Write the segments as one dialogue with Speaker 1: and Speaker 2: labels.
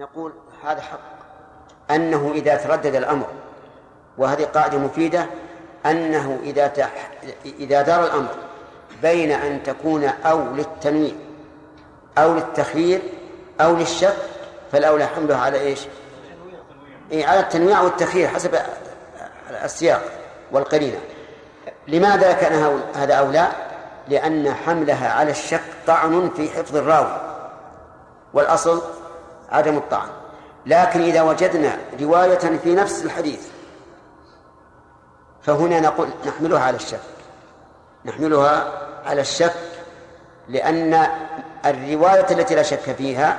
Speaker 1: نقول هذا حق أنه إذا تردد الأمر وهذه قاعدة مفيدة أنه إذا تح... إذا دار الأمر بين أن تكون أو للتنويع أو للتخيير أو للشك فالأولى حملها على إيش؟ إيه على التنويع والتخيير حسب السياق والقرينة لماذا كان هذا أولى؟ لأن حملها على الشك طعن في حفظ الراوي والأصل عدم الطعن. لكن إذا وجدنا رواية في نفس الحديث فهنا نقول نحملها على الشك. نحملها على الشك لأن الرواية التي لا شك فيها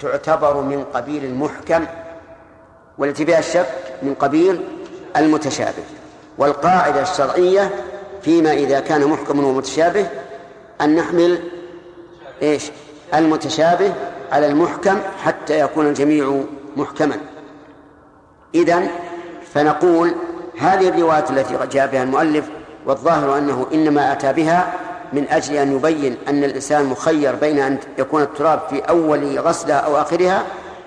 Speaker 1: تعتبر من قبيل المحكم والتي فيها الشك من قبيل المتشابه. والقاعدة الشرعية فيما إذا كان محكم ومتشابه أن نحمل إيش؟ المتشابه على المحكم حتى يكون الجميع محكما إذن فنقول هذه الروايات التي جاء بها المؤلف والظاهر أنه إنما أتى بها من أجل أن يبين أن الإنسان مخير بين أن يكون التراب في أول غسلة أو آخرها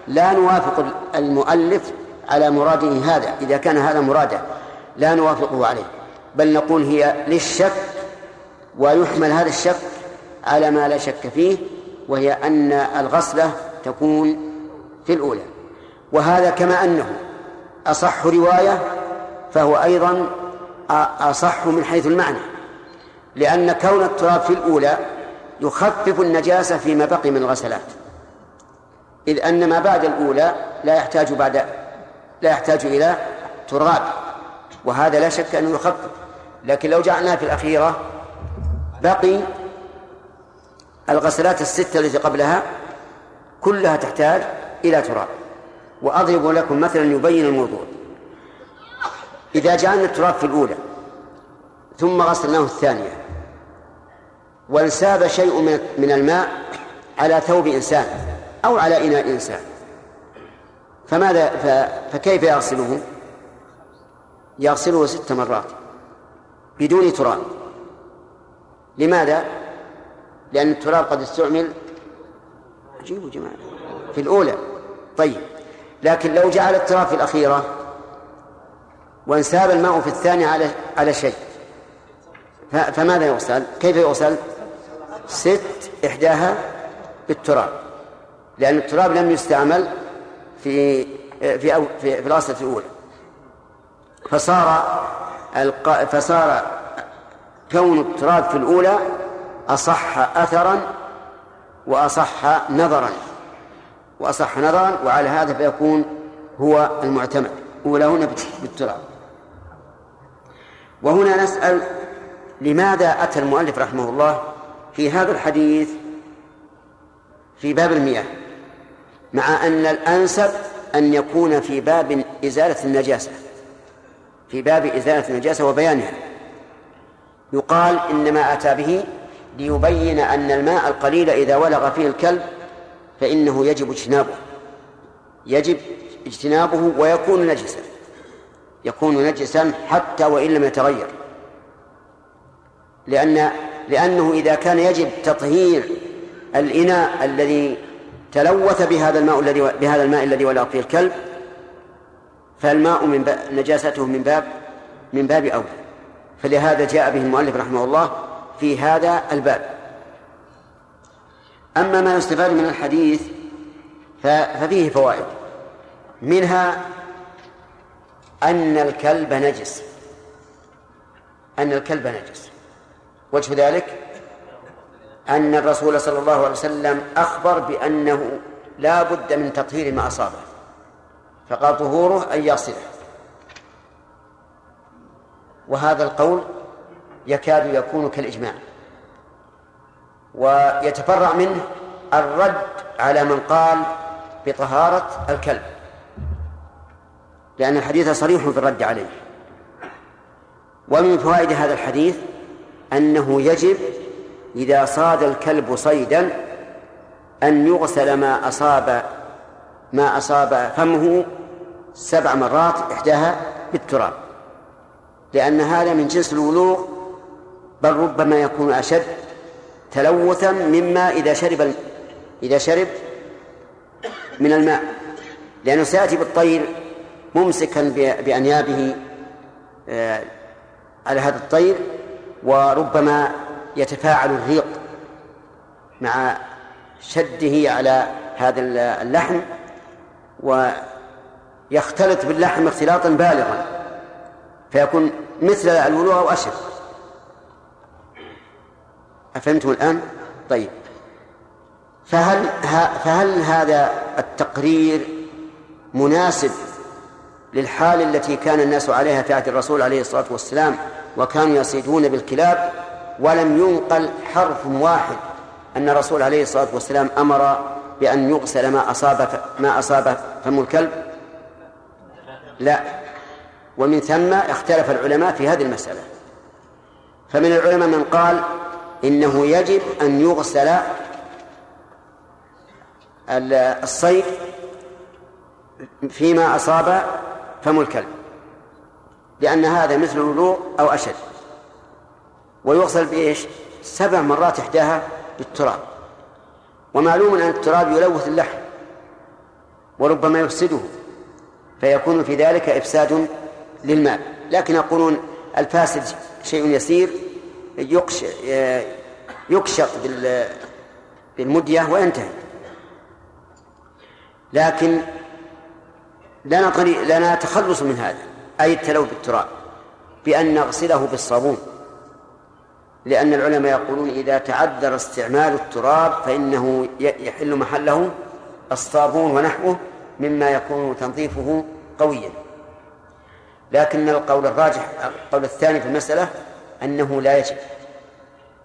Speaker 1: لا نوافق المؤلف على مراده هذا إذا كان هذا مراده لا نوافقه عليه. بل نقول هي للشك ويحمل هذا الشك على ما لا شك فيه وهي أن الغسلة تكون في الأولى وهذا كما أنه أصح رواية فهو أيضا أصح من حيث المعنى. لأن كون التراب في الأولى يخفف النجاسة فيما بقي من الغسلات. إذ أن ما بعد الأولى لا يحتاج بعد لا يحتاج إلى تراب. وهذا لا شك أنه يخفف. لكن لو جعلناه في الأخيرة بقي الغسلات الستة التي قبلها كلها تحتاج إلى تراب وأضرب لكم مثلا يبين الموضوع إذا جعلنا التراب في الأولى ثم غسلناه الثانية وانساب شيء من الماء على ثوب إنسان أو على إناء إنسان فماذا فكيف يغسله؟ يغسله ست مرات بدون تراب لماذا؟ لأن التراب قد استعمل عجيب جماعة في الأولى طيب لكن لو جعل التراب في الأخيرة وانساب الماء في الثانية على على شيء فماذا يغسل؟ كيف يغسل؟ ست إحداها بالتراب لأن التراب لم يستعمل في في أو في, في الأصل الأولى فصار فصار كون التراب في الأولى أصح أثرا وأصح نظرا وأصح نظرا وعلى هذا فيكون هو المعتمد. أولاهن بالتراب. وهنا نسأل لماذا أتى المؤلف رحمه الله في هذا الحديث في باب المياه مع أن الأنسب أن يكون في باب إزالة النجاسة في باب إزالة النجاسة وبيانها. يقال إنما أتى به ليبين أن الماء القليل إذا ولغ فيه الكلب فإنه يجب اجتنابه. يجب اجتنابه ويكون نجسا. يكون نجسا حتى وإن لم يتغير. لأن لأنه إذا كان يجب تطهير الإناء الذي تلوث بهذا الماء الذي بهذا الماء الذي ولغ فيه الكلب فالماء من باب نجاسته من باب من باب أولى. فلهذا جاء به المؤلف رحمه الله في هذا الباب. أما ما يستفاد من الحديث ففيه فوائد. منها أن الكلب نجس. أن الكلب نجس. وجه ذلك أن الرسول صلى الله عليه وسلم أخبر بأنه لا بد من تطهير ما أصابه. فقال طهوره أن يصله. وهذا القول يكاد يكون كالإجماع. ويتفرع منه الرد على من قال بطهارة الكلب لأن الحديث صريح في الرد عليه. ومن فوائد هذا الحديث أنه يجب إذا صاد الكلب صيدا أن يغسل ما أصاب ما أصاب فمه سبع مرات إحداها بالتراب لأن هذا من جنس الولوغ بل ربما يكون أشد تلوثا مما إذا شرب إذا شرب من الماء. لأنه سيأتي بالطير ممسكا بأنيابه آه، على هذا الطير وربما يتفاعل الريق مع شده على هذا اللحم ويختلط باللحم اختلاطا بالغا فيكون مثل الولوغ أو أشد أفهمتم الآن؟ طيب. فهل فهل هذا التقرير مناسب للحال التي كان الناس عليها في عهد الرسول عليه الصلاة والسلام وكانوا يصيدون بالكلاب؟ ولم ينقل حرف واحد أن الرسول عليه الصلاة والسلام أمر بأن يغسل ما أصاب ما أصاب فم الكلب؟ لا. ومن ثم اختلف العلماء في هذه المسألة. فمن العلماء من قال إنه يجب أن يغسل الصيد فيما أصاب فم الكلب لأن هذا مثل الوضوء أو أشد. ويغسل بإيش؟ سبع مرات إحداها بالتراب. ومعلوم أن التراب يلوث اللحم وربما يفسده فيكون في ذلك إفساد للماء. لكن يقولون الفاسد شيء يسير يكشط بالمدية وينتهي. لكن لنا طريق لنا تخلص من هذا. أي التلوث بالتراب. بأن نغسله بالصابون. لأن العلماء يقولون إذا تعذر استعمال التراب فإنه يحل محله الصابون ونحوه مما يكون تنظيفه قويا. لكن القول الراجح القول الثاني في المسألة أنه لا يجب.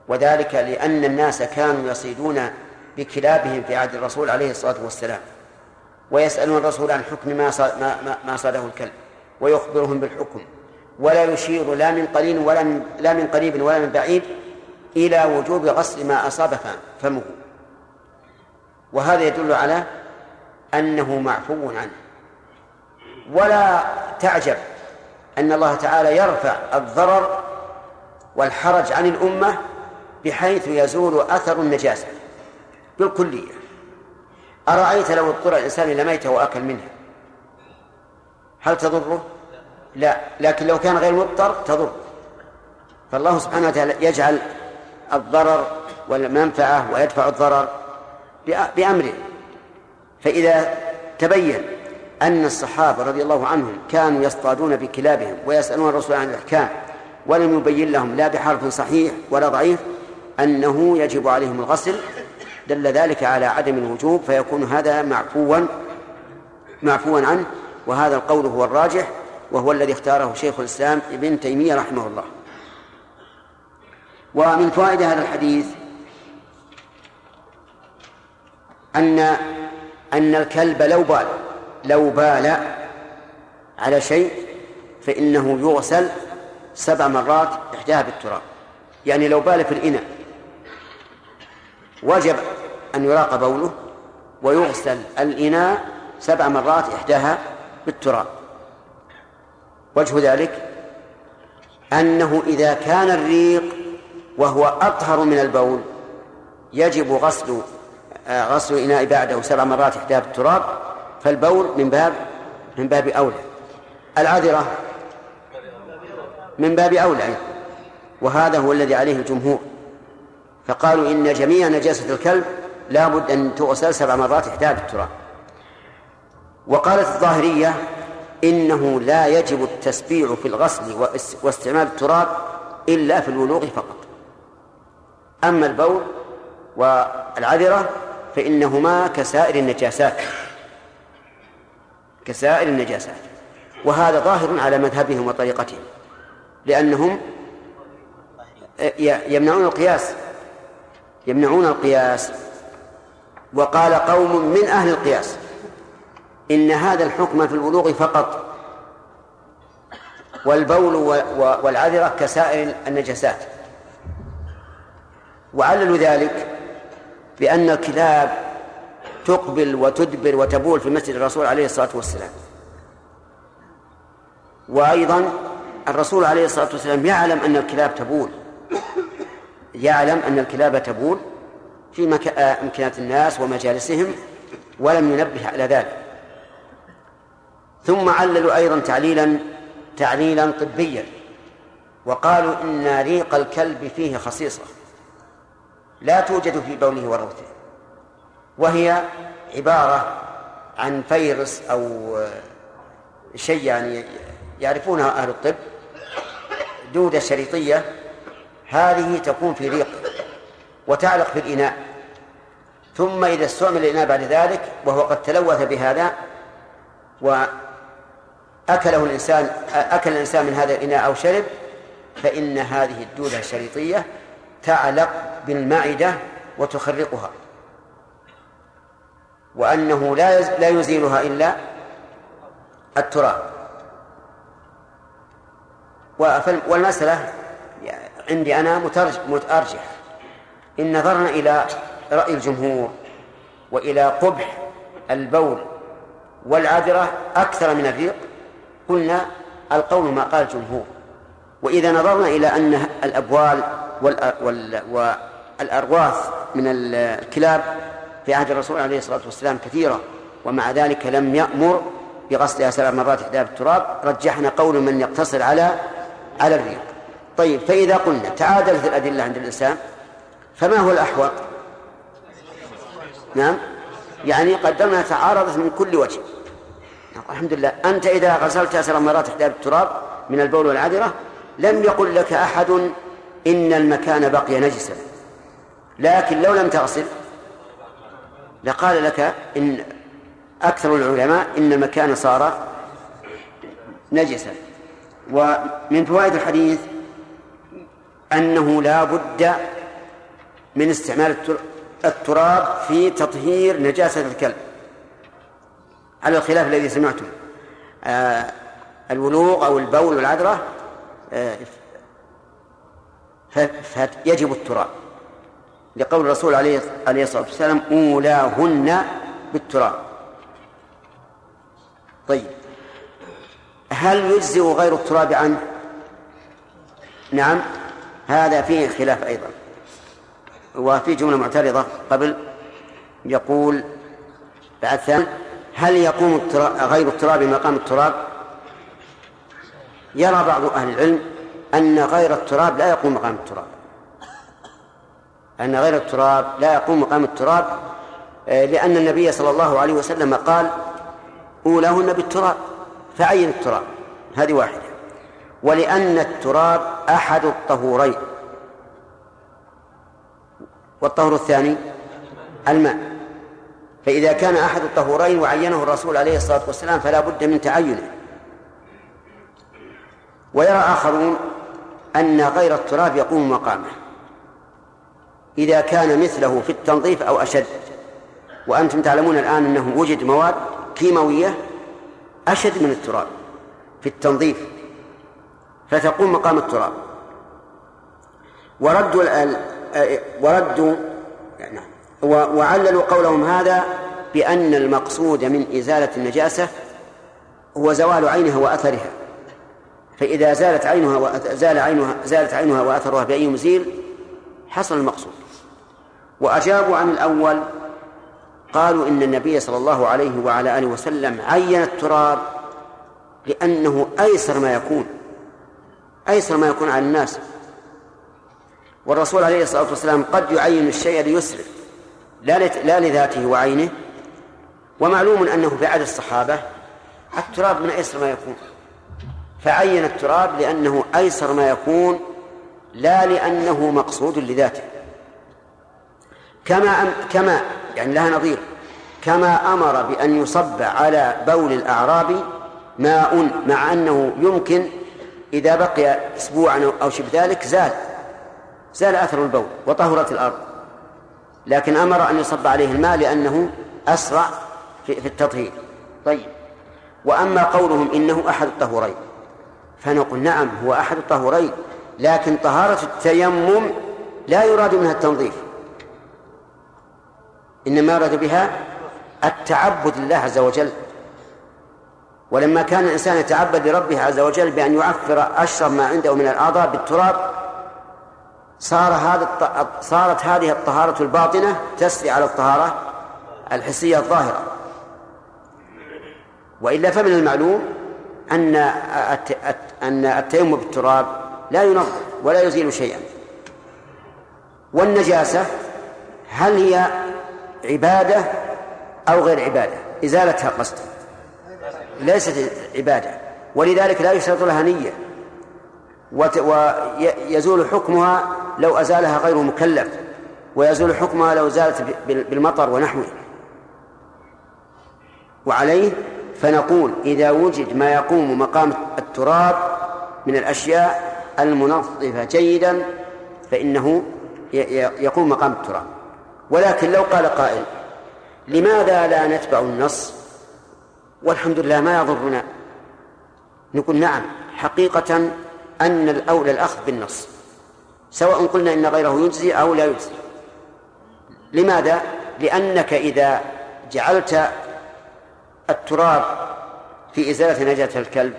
Speaker 1: وذلك لأن الناس كانوا يصيدون بكلابهم في عهد الرسول عليه الصلاة والسلام ويسألون الرسول عن حكم ما ما ما صاده الكلب ويخبرهم بالحكم. ولا يشير لا من قليل ولا من لا من قريب ولا من بعيد إلى وجوب غسل ما أصاب فمه. وهذا يدل على أنه معفو عنه. ولا تعجب أن الله تعالى يرفع الضرر والحرج عن الأمة بحيث يزول أثر النجاسة بالكلية. أرأيت لو اضطر الإنسان إلى ميتة وأكل منها؟ هل تضره؟ لا. لكن لو كان غير مضطر تضر فالله سبحانه وتعالى يجعل الضرر والمنفعة ويدفع الضرر بأمره. فإذا تبين أن الصحابة رضي الله عنهم كانوا يصطادون بكلابهم ويسألون الرسول عن الأحكام ولم يبين لهم لا بحرف صحيح ولا ضعيف أنه يجب عليهم الغسل. دل ذلك على عدم الوجوب فيكون هذا معفوا معفوا عنه. وهذا القول هو الراجح وهو الذي اختاره شيخ الإسلام ابن تيمية رحمه الله. ومن فوائد هذا الحديث أن أن الكلب لو بال لو بال على شيء فإنه يغسل سبع مرات إحداها بالتراب. يعني لو بال في الإناء وجب أن يراق بوله ويغسل الإناء سبع مرات إحداها بالتراب. وجه ذلك أنه إذا كان الريق وهو أطهر من البول يجب غسل آه، غسل الإناء بعده سبع مرات إحداها بالتراب فالبول من باب من باب أولى. العذرة من باب أولى وهذا هو الذي عليه الجمهور. فقالوا إن جميع نجاسة الكلب لا بد أن تغسل سبع مرات إحداها بالتراب. وقالت الظاهرية إنه لا يجب التسبيع في الغسل واستعمال التراب إلا في الولوغ فقط. أما البول والعذرة فإنهما كسائر النجاسات كسائر النجاسات. وهذا ظاهر على مذهبهم وطريقتهم. لأنهم يمنعون القياس. يمنعون القياس. وقال قوم من أهل القياس إن هذا الحكم في البلوغ فقط. والبول والعذرة كسائر النجسات وعللوا ذلك بأن الكلاب تقبل وتدبر وتبول في مسجد الرسول عليه الصلاة والسلام. وأيضا الرسول عليه الصلاة والسلام يعلم أن الكلاب تبول. يعلم أن الكلاب تبول في أمكنة الناس ومجالسهم ولم ينبه على ذلك. ثم عللوا أيضا تعليلا تعليلا طبيا وقالوا إن ريق الكلب فيه خصيصة. لا توجد في بوله وروثه. وهي عبارة عن فيروس أو شيء يعني يعرفونها أهل الطب. دودة شريطية هذه تكون في ريق وتعلق في الإناء. ثم إذا استعمل الإناء بعد ذلك وهو قد تلوث بهذا وأكله الإنسان أكل الإنسان من هذا الإناء أو شرب فإن هذه الدودة الشريطية تعلق بالمعدة وتخرقها. وأنه لا لا يزيلها إلا التراب. والمسألة عندي أنا متأرجح. إن نظرنا إلى رأي الجمهور وإلى قبح البول والعذرة أكثر من الريق قلنا القول ما قال الجمهور. وإذا نظرنا إلى أن الأبوال والأرواث من الكلاب في عهد الرسول عليه الصلاة والسلام كثيرة ومع ذلك لم يأمر بغسلها سبع مرات إحدى بالتراب رجحنا قول من يقتصر على على الريق طيب فإذا قلنا تعادلت الأدلة عند الإنسان فما هو الأحوط؟ نعم؟ يعني قدمنا تعارضت من كل وجه. الحمد لله. أنت إذا غسلت سبع مرات إحدى بالتراب من البول والعذرة لم يقل لك أحد إن المكان بقي نجسا. لكن لو لم تغسل لقال لك إن أكثر العلماء إن المكان صار نجسا. ومن فوائد الحديث أنه لا بد من استعمال التراب في تطهير نجاسة الكلب. على الخلاف الذي سمعته. آه الولوغ أو البول والعذرة آه فيجب التراب. لقول الرسول عليه عليه الصلاة والسلام أولاهن بالتراب. طيب. هل يجزئ غير التراب عنه؟ نعم هذا فيه خلاف أيضا. وفي جملة معترضة قبل يقول بعد ثاني هل يقوم التراب غير التراب مقام التراب؟ يرى بعض أهل العلم أن غير التراب لا يقوم مقام التراب. أن غير التراب لا يقوم مقام التراب آه، لأن النبي صلى الله عليه وسلم قال أولاهن بالتراب. فعين التراب؟ هذه واحدة. ولأن التراب أحد الطهورين. والطهور الثاني؟ الماء. فإذا كان أحد الطهورين وعينه الرسول عليه الصلاة والسلام فلا بد من تعينه. ويرى آخرون أن غير التراب يقوم مقامه. إذا كان مثله في التنظيف أو أشد. وأنتم تعلمون الآن أنه وجد مواد كيماوية أشد من التراب في التنظيف فتقوم مقام التراب. وردوا وردوا نعم وعللوا قولهم هذا بأن المقصود من إزالة النجاسة هو زوال عينها وأثرها. فإذا زالت عينها وزال عينها زالت عينها وأثرها بأي مزيل حصل المقصود. وأجابوا عن الأول قالوا إن النبي صلى الله عليه وعلى آله وسلم عين التراب لأنه أيسر ما يكون أيسر ما يكون على الناس. والرسول عليه الصلاة والسلام قد يعين الشيء ليسرف لا لا لذاته وعينه. ومعلوم أنه في عهد الصحابة التراب من أيسر ما يكون. فعين التراب لأنه أيسر ما يكون لا لأنه مقصود لذاته. كما أم كما يعني لها نظير. كما أمر بأن يصب على بول الأعراب ماء مع أنه يمكن إذا بقي أسبوعا أو شبه ذلك زال. زال أثر البول وطهرت الأرض. لكن أمر أن يصب عليه الماء لأنه أسرع في, في التطهير. طيب. وأما قولهم إنه أحد الطهورين فنقول نعم هو أحد الطهورين لكن طهارة التيمم لا يراد منها التنظيف. إنما يراد بها التعبد لله عز وجل. ولما كان الإنسان يتعبد لربه عز وجل بأن يعفر أشرب ما عنده من الأعضاء بالتراب صار هذا صارت هذه الطهارة الباطنة تسري على الطهارة الحسية الظاهرة. وإلا فمن المعلوم أن أن التيمم بالتراب لا ينظف ولا يزيل شيئا. والنجاسة هل هي عبادة أو غير عبادة. إزالتها قصدا ليست عبادة. ولذلك لا يشترط لها نية. ويزول حكمها لو أزالها غير مكلف. ويزول حكمها لو زالت بالمطر ونحوه. وعليه فنقول إذا وجد ما يقوم مقام التراب من الأشياء المنظفة جيدا فإنه يقوم مقام التراب. ولكن لو قال قائل لماذا لا نتبع النص؟ والحمد لله ما يضرنا. نقول نعم حقيقة أن الأولى الأخذ بالنص. سواء قلنا إن غيره يجزي أو لا يجزي. لماذا؟ لأنك إذا جعلت التراب في إزالة نجاة الكلب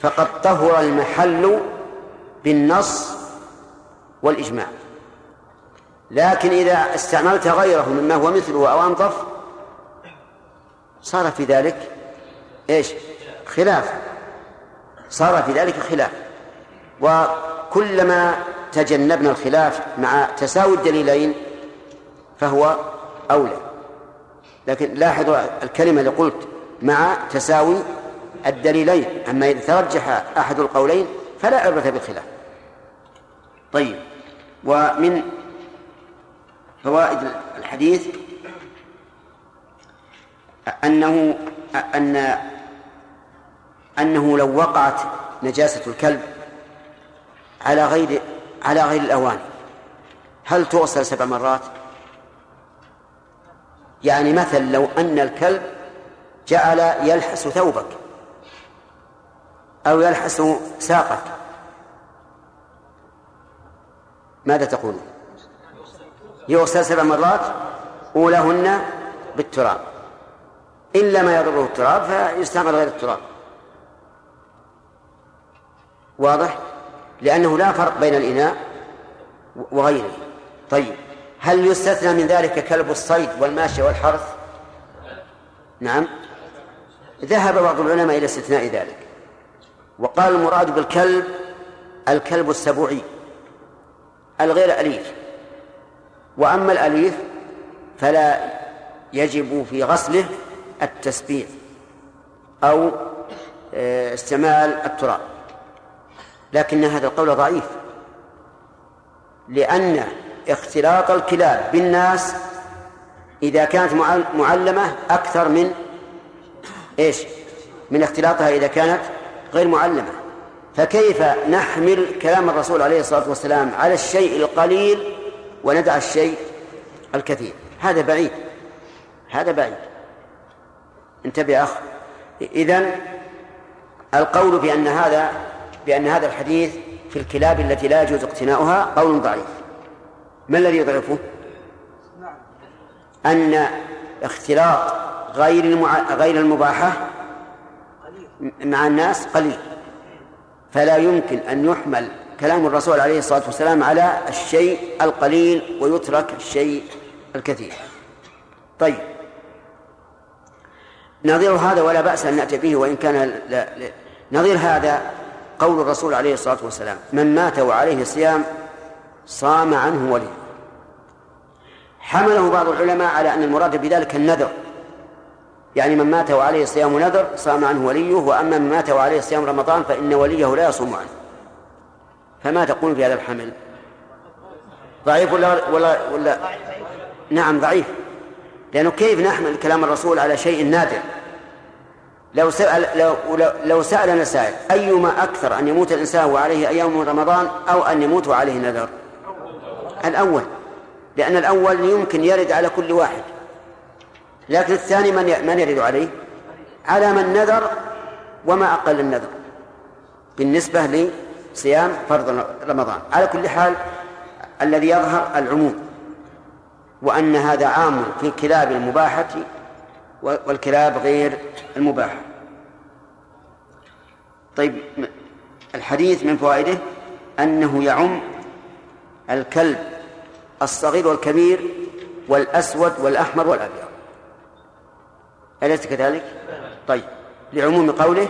Speaker 1: فقد طهر المحل بالنص والإجماع. لكن إذا استعملت غيره مما هو مثله أو أنظف صار في ذلك إيش؟ خلاف. صار في ذلك خلاف. وكلما تجنبنا الخلاف مع تساوي الدليلين فهو أولى. لكن لاحظوا الكلمة اللي قلت مع تساوي الدليلين. أما إذا ترجح أحد القولين فلا عبرة بالخلاف. طيب. ومن فوائد الحديث أنه أن أنه لو وقعت نجاسة الكلب على غير على غير الأواني هل تغسل سبع مرات؟ يعني مثل لو أن الكلب جعل يلحس ثوبك أو يلحس ساقك ماذا تقول يغسل سبع مرات أولاهن بالتراب. إلا ما يضره التراب فيستعمل غير التراب. واضح؟ لأنه لا فرق بين الإناء وغيره. طيب هل يستثنى من ذلك كلب الصيد والماشية والحرث؟ نعم. ذهب بعض العلماء إلى استثناء ذلك. وقال المراد بالكلب الكلب السبوعي الغير أليف. وأما الأليف فلا يجب في غسله التسبيح أو آه، استعمال التراب. لكن هذا القول ضعيف لأن اختلاط الكلاب بالناس إذا كانت معلمة أكثر من إيش؟ من اختلاطها إذا كانت غير معلمة. فكيف نحمل كلام الرسول عليه الصلاة والسلام على الشيء القليل وندع الشيء الكثير. هذا بعيد. هذا بعيد. انتبه أخ. إذن القول بأن هذا بأن هذا الحديث في الكلاب التي لا يجوز اقتناؤها قول ضعيف. ما الذي يضعفه؟ أن اختلاط غير المع... غير المباحة مع الناس قليل. فلا يمكن أن يحمل كلام الرسول عليه الصلاة والسلام على الشيء القليل ويترك الشيء الكثير. طيب. نظير هذا ولا بأس أن نأتي به وإن كان لا لا نظير هذا قول الرسول عليه الصلاة والسلام. من مات وعليه صيام صام عنه ولي حمله بعض العلماء على أن المراد بذلك النذر. يعني من مات وعليه صيام نذر صام عنه وليه وأما من مات وعليه صيام رمضان فإن وليه لا يصوم عنه. فما تقول في هذا الحمل؟ ضعيف ولا ولا ولا نعم ضعيف. لأنه كيف نحمل كلام الرسول على شيء نادر؟ لو سأل لو, لو, سألنا سائل أيما أكثر أن يموت الإنسان وعليه أيام رمضان أو أن يموت وعليه نذر؟ الأول لأن الأول يمكن يرد على كل واحد. لكن الثاني من من يرد عليه؟ على من نذر وما أقل النذر. بالنسبة لصيام فرض رمضان. على كل حال الذي يظهر العموم وأن هذا عام في الكلاب المباحة والكلاب غير المباحة. طيب الحديث من فوائده أنه يعم الكلب الصغير والكبير والأسود والأحمر والأبيض. أليس كذلك؟ طيب لعموم قوله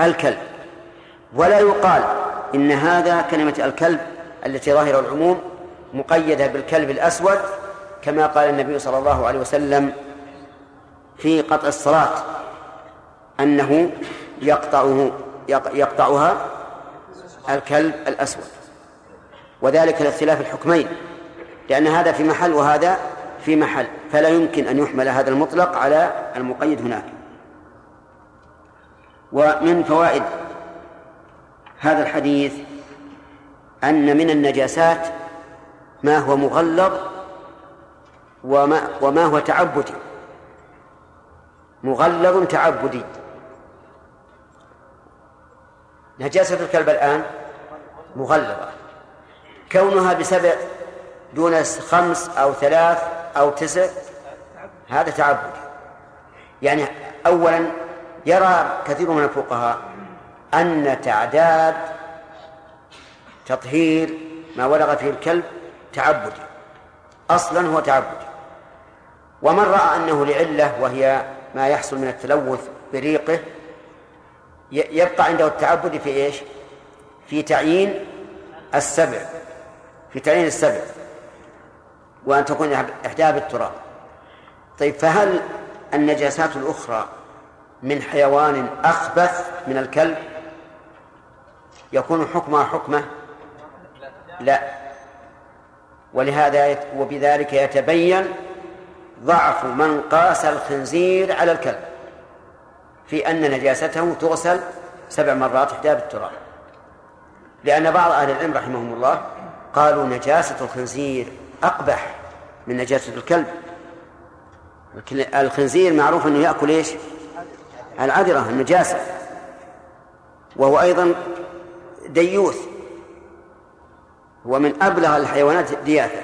Speaker 1: الكلب. ولا يقال إن هذا كلمة الكلب التي ظاهر العموم مقيدة بالكلب الأسود كما قال النبي صلى الله عليه وسلم في قطع الصلاة أنه يقطعه يقطعها الكلب الأسود. وذلك لاختلاف الحكمين لأن هذا في محل وهذا في محل فلا يمكن أن يحمل هذا المطلق على المقيد هناك. ومن فوائد هذا الحديث أن من النجاسات ما هو مغلظ وما, وما هو تعبدي. مغلظ تعبدي. نجاسة الكلب الآن مغلظة. كونها بسبع دون خمس أو ثلاث أو تسع هذا تعبد يعني أولا يرى كثير من الفقهاء أن تعداد تطهير ما ولغ فيه الكلب تعبدي. أصلا هو تعبدي. ومن رأى أنه لعلة وهي ما يحصل من التلوث بريقه يبقى عنده التعبد في إيش؟ في تعيين السبع. في تعيين السبع. وأن تكون إحداها بالتراب. طيب فهل النجاسات الأخرى من حيوان أخبث من الكلب؟ يكون حكمها حكمة؟ لا. ولهذا وبذلك يتبين ضعف من قاس الخنزير على الكلب في أن نجاسته تغسل سبع مرات إحدى بالتراب. لأن بعض أهل العلم رحمهم الله قالوا نجاسة الخنزير أقبح من نجاسة الكلب. الخنزير معروف أنه يأكل إيش؟ العذرة النجاسة. وهو أيضا ديوث. هو من أبلغ الحيوانات دياثة.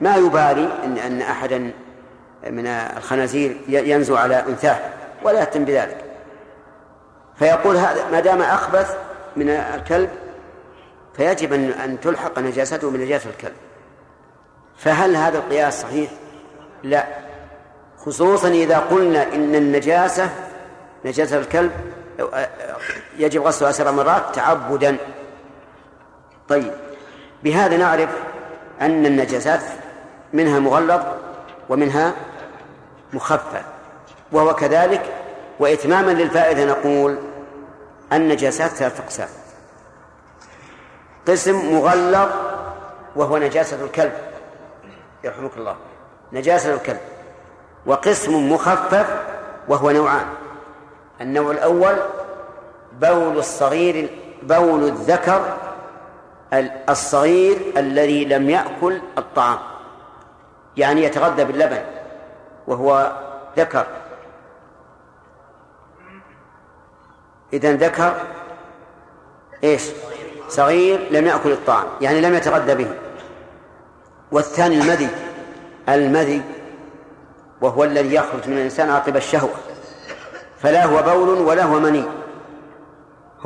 Speaker 1: ما يبالي أن أن أحدا من الخنازير ينزو على أنثاه ولا يهتم بذلك. فيقول هذا ما دام أخبث من الكلب فيجب أن أن تلحق نجاسته بنجاسة الكلب. فهل هذا القياس صحيح؟ لا. خصوصا إذا قلنا إن النجاسة نجاسة الكلب يجب غسلها سبع مرات تعبدا. طيب بهذا نعرف أن النجاسات منها مغلظ ومنها مخفف وهو كذلك. وإتماما للفائدة نقول النجاسات ثلاثة أقسام. قسم مغلظ وهو نجاسة الكلب. يرحمك الله. نجاسة الكلب. وقسم مخفف وهو نوعان. النوع الأول بول الصغير بول الذكر الصغير الذي لم يأكل الطعام. يعني يتغذى باللبن وهو ذكر. إذا ذكر إيش؟ صغير لم يأكل الطعام يعني لم يتغذى به. والثاني المذي المذي وهو الذي يخرج من الإنسان عقب الشهوة. فلا هو بول ولا هو مني.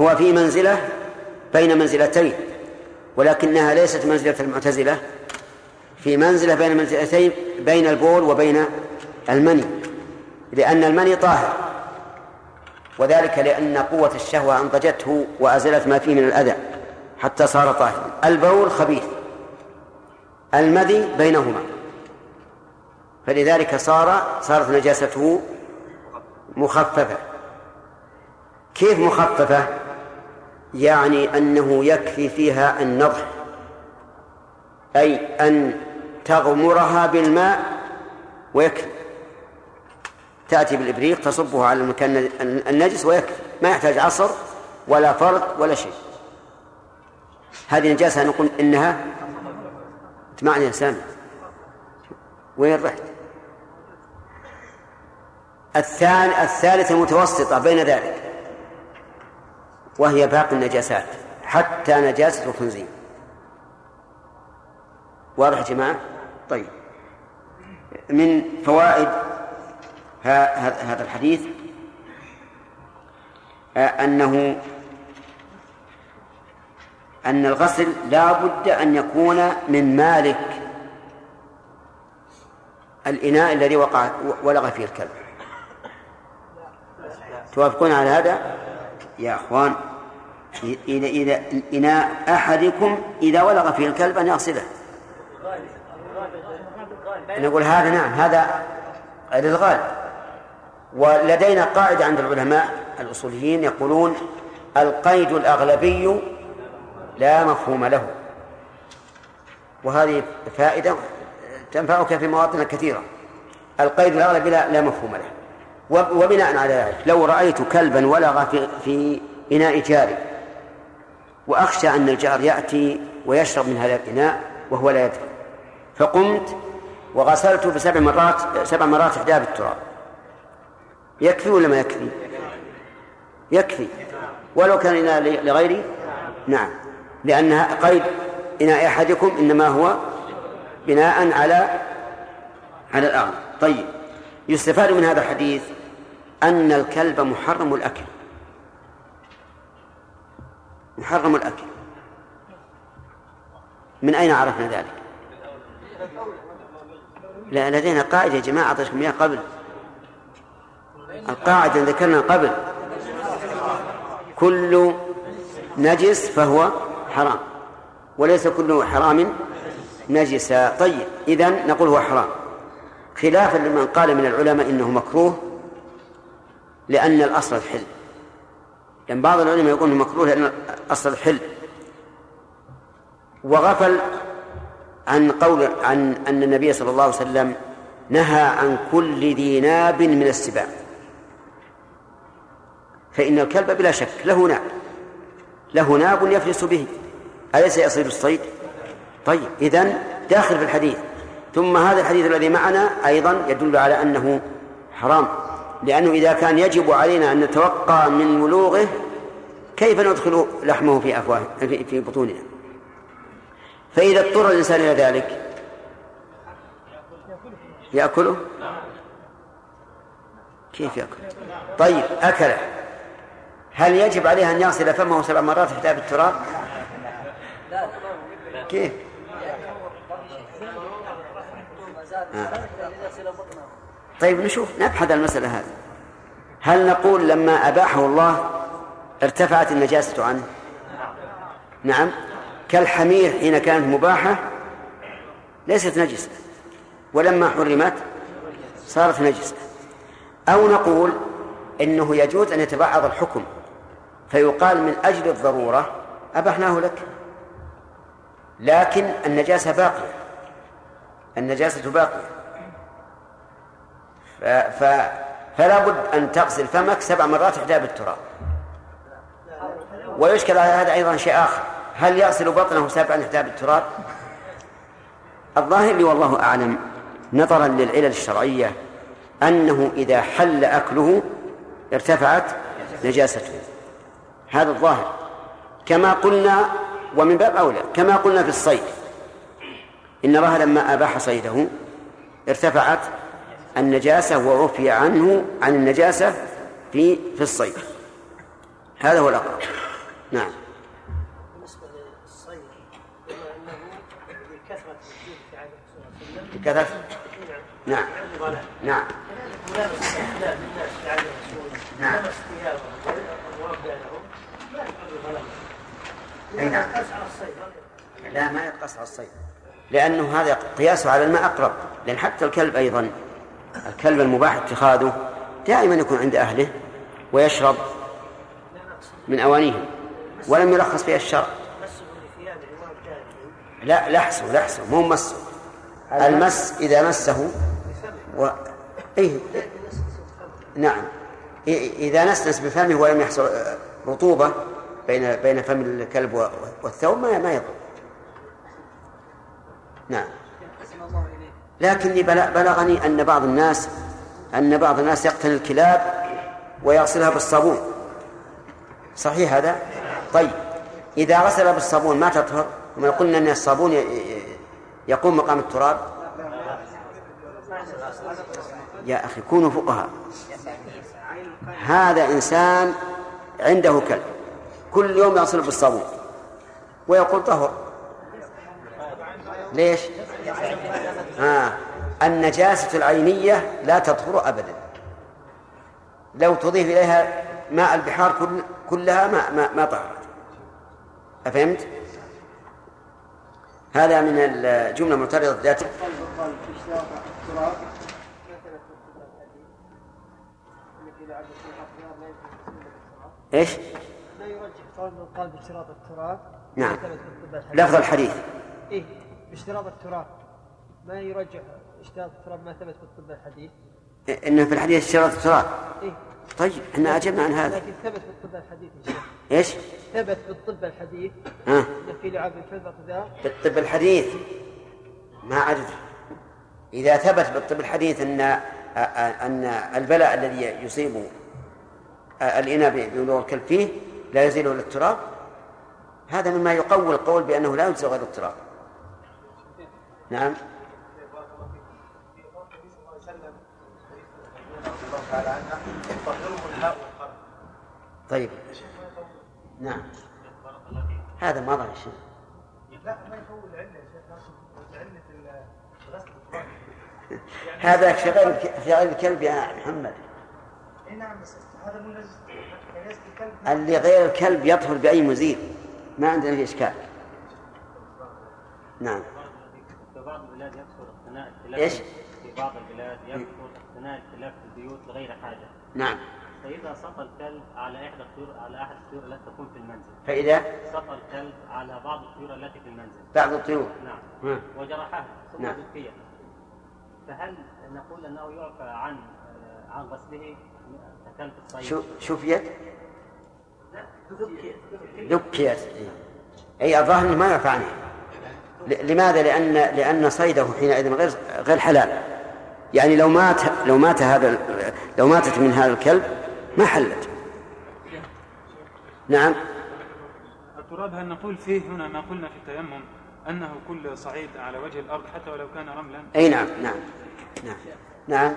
Speaker 1: هو في منزلة بين منزلتين ولكنها ليست منزلة المعتزلة في منزلة بين منزلتين بين البول وبين المني لأن المني طاهر وذلك لأن قوة الشهوة أنضجته وأزلت ما فيه من الأذى حتى صار طاهرا. البول خبيث المذي بينهما فلذلك صار صارت نجاسته مخففة. كيف مخففة؟ يعني أنه يكفي فيها النضح. أي أن تغمرها بالماء ويكفي. تأتي بالإبريق تصبه على المكان النجس ويكفي. ما يحتاج عصر ولا فرق ولا شيء. هذه نجاسة نقول إنها يا سامي. وين رحت؟ الثاني الثالثة المتوسطة بين ذلك. وهي باقي النجاسات. حتى نجاسة الخنزير. واضح يا جماعة؟ طيب. من فوائد هذا الحديث أنه أن الغسل لا بد أن يكون من مالك الإناء الذي وقع ولغ فيه الكلب. توافقون على هذا؟ يا أخوان إذا إذا إناء أحدكم إذا ولغ فيه الكلب أن يغسله. نقول هذا نعم هذا غير الغالب ولدينا قاعدة عند العلماء الأصوليين يقولون القيد الأغلبي لا مفهوم له. وهذه فائدة تنفعك في مواطن كثيرة. القيد الأغلبي لا مفهوم له. وبناء على ذلك. لو رأيت كلبا ولغ في, في إناء جاري وأخشى أن الجار يأتي ويشرب من هذا الإناء وهو لا يدري. فقمت وغسلته بسبع مرات سبع مرات إحدى بالتراب. يكفي ولا ما يكفي؟ يكفي. ولو كان إناء لغيري؟ نعم. لأنها قيد إناء أحدكم إنما هو بناء على على الأغلب طيب. يستفاد من هذا الحديث أن الكلب محرم الأكل. محرم الأكل. من أين عرفنا ذلك؟ لا لدينا قاعدة يا جماعة أعطيتكم إياها قبل. القاعدة ذكرنا قبل. كل نجس فهو حرام. وليس كل حرام نجسا. طيب إذن نقول هو حرام. خلافا لمن قال من العلماء إنه مكروه لأن الأصل الحل. لأن بعض العلماء يقول مكروه لأن الأصل الحل. وغفل عن قول عن أن النبي صلى الله عليه وسلم نهى عن كل ذي ناب من السباع. فإن الكلب بلا شك له ناب. له ناب يفلس به. أليس يصيد الصيد؟ طيب إذن داخل في الحديث. ثم هذا الحديث الذي معنا أيضا يدل على أنه حرام. لأنه إذا كان يجب علينا أن نتوقع من بلوغه كيف ندخل لحمه في أفواه في بطوننا؟ فإذا اضطر الإنسان إلى ذلك يأكله؟ كيف يأكل؟ طيب أكله. هل يجب عليه أن يغسل فمه سبع مرات حتى بالتراب كيف؟ آه. طيب نشوف نبحث المسألة هذه. هل نقول لما أباحه الله ارتفعت النجاسة عنه؟ نعم. كالحمير حين كانت مباحة ليست نجسة ولما حرمت صارت نجسة. أو نقول إنه يجوز أن يتبعض الحكم فيقال من أجل الضرورة أبحناه لك. لكن النجاسة باقية النجاسة باقية. فلا بد أن تغسل فمك سبع مرات إحدى بالتراب. ويشكل على هذا أيضا شيء آخر. هل يغسل بطنه سبعا إحدى بالتراب؟ الظاهر لي والله أعلم نظرا للعلل الشرعية أنه إذا حل أكله ارتفعت نجاسته. هذا الظاهر. كما قلنا ومن باب أولى كما قلنا في الصيد إن الله لما أباح صيده ارتفعت النجاسة وعفي عنه عن النجاسة في في الصيد هذا هو الأقرب. نعم. بالنسبة للصيد بما أنه بكثرة في عهد بكثرة؟ نعم. نعم. نعم. نعم. لا ما يقص على الصيد لأنه هذا قياسه على الماء أقرب لأن حتى الكلب أيضا الكلب المباح اتخاذه دائما يكون عند أهله ويشرب من أوانيهم ولم يرخص فيها الشرع. لا لحسه لحسه مو مسه المس إذا مسه و... إيه؟ نعم. إذا نسنس بفمه ولم يحصل رطوبة بين بين فم الكلب والثوب ما ما يضر. نعم. لكني بلغني أن بعض الناس أن بعض الناس يقتني الكلاب ويغسلها بالصابون. صحيح هذا؟ طيب. إذا غسل بالصابون ما تطهر؟ وما قلنا أن الصابون يقوم مقام التراب؟ يا أخي كونوا فقهاء. هذا إنسان عنده كلب. كل يوم يغسل بالصابون. ويقول طهر. ليش؟ آه النجاسة العينية لا تطهر أبدا. لو تضيف إليها ماء البحار كل كلها ما ما, ما طهرت. أفهمت؟ هذا من الجملة المعترضة ذات إيش؟ لا يرجح قول من قال باشتراط التراب نعم لفظ الحديث.
Speaker 2: إيه باشتراط التراب. ما يرجح اشتراط التراب ما ثبت في الطب الحديث.
Speaker 1: إيه إنه في الحديث اشتراط التراب إيه؟ طيب إحنا أجبنا عن هذا.
Speaker 2: لكن ثبت في الطب الحديث
Speaker 1: إيش؟
Speaker 2: ثبت في الطب الحديث. ها؟ إن في لعاب الكلب
Speaker 1: في الطب الحديث؟ ما عدد إذا ثبت بالطب الحديث أن أن البلاء الذي يصيب الإناء بولوغ الكلب فيه لا يزيله إلا التراب؟ هذا مما يقوي القول بأنه لا يجزى غير التراب. نعم. طيب. نعم. هذا ما ظهر شيء لا ما يفول العلة يا شيخ هذا في غير الكلب يا محمد. نعم بس هذا اللي غير الكلب يطهر بأي مزيل ما عندنا فيه إشكال. نعم. في إيش؟ بعض البلاد يكثر اقتناء الكلاب في البيوت لغير حاجة. نعم. فإذا سقى الكلب على إحدى الطيور على أحد الطيور التي تكون في المنزل. فإذا؟ سقى الكلب على بعض الطيور التي في المنزل. بعض الطيور. نعم. وجرحها ثم نعم. فهل نقول أنه يعفى عن عن غسله شو شفيت؟ ذكيت أي الظاهر ما يعفى عنه. لماذا؟ لأن لأن صيده حينئذ غير غير حلال. يعني لو مات لو مات هذا لو ماتت من هذا الكلب ما حلت. نعم.
Speaker 3: التراب هل نقول فيه هنا ما قلنا في التيمم أنه كل صعيد على وجه الأرض حتى ولو كان رملا؟
Speaker 1: أي نعم نعم نعم نعم.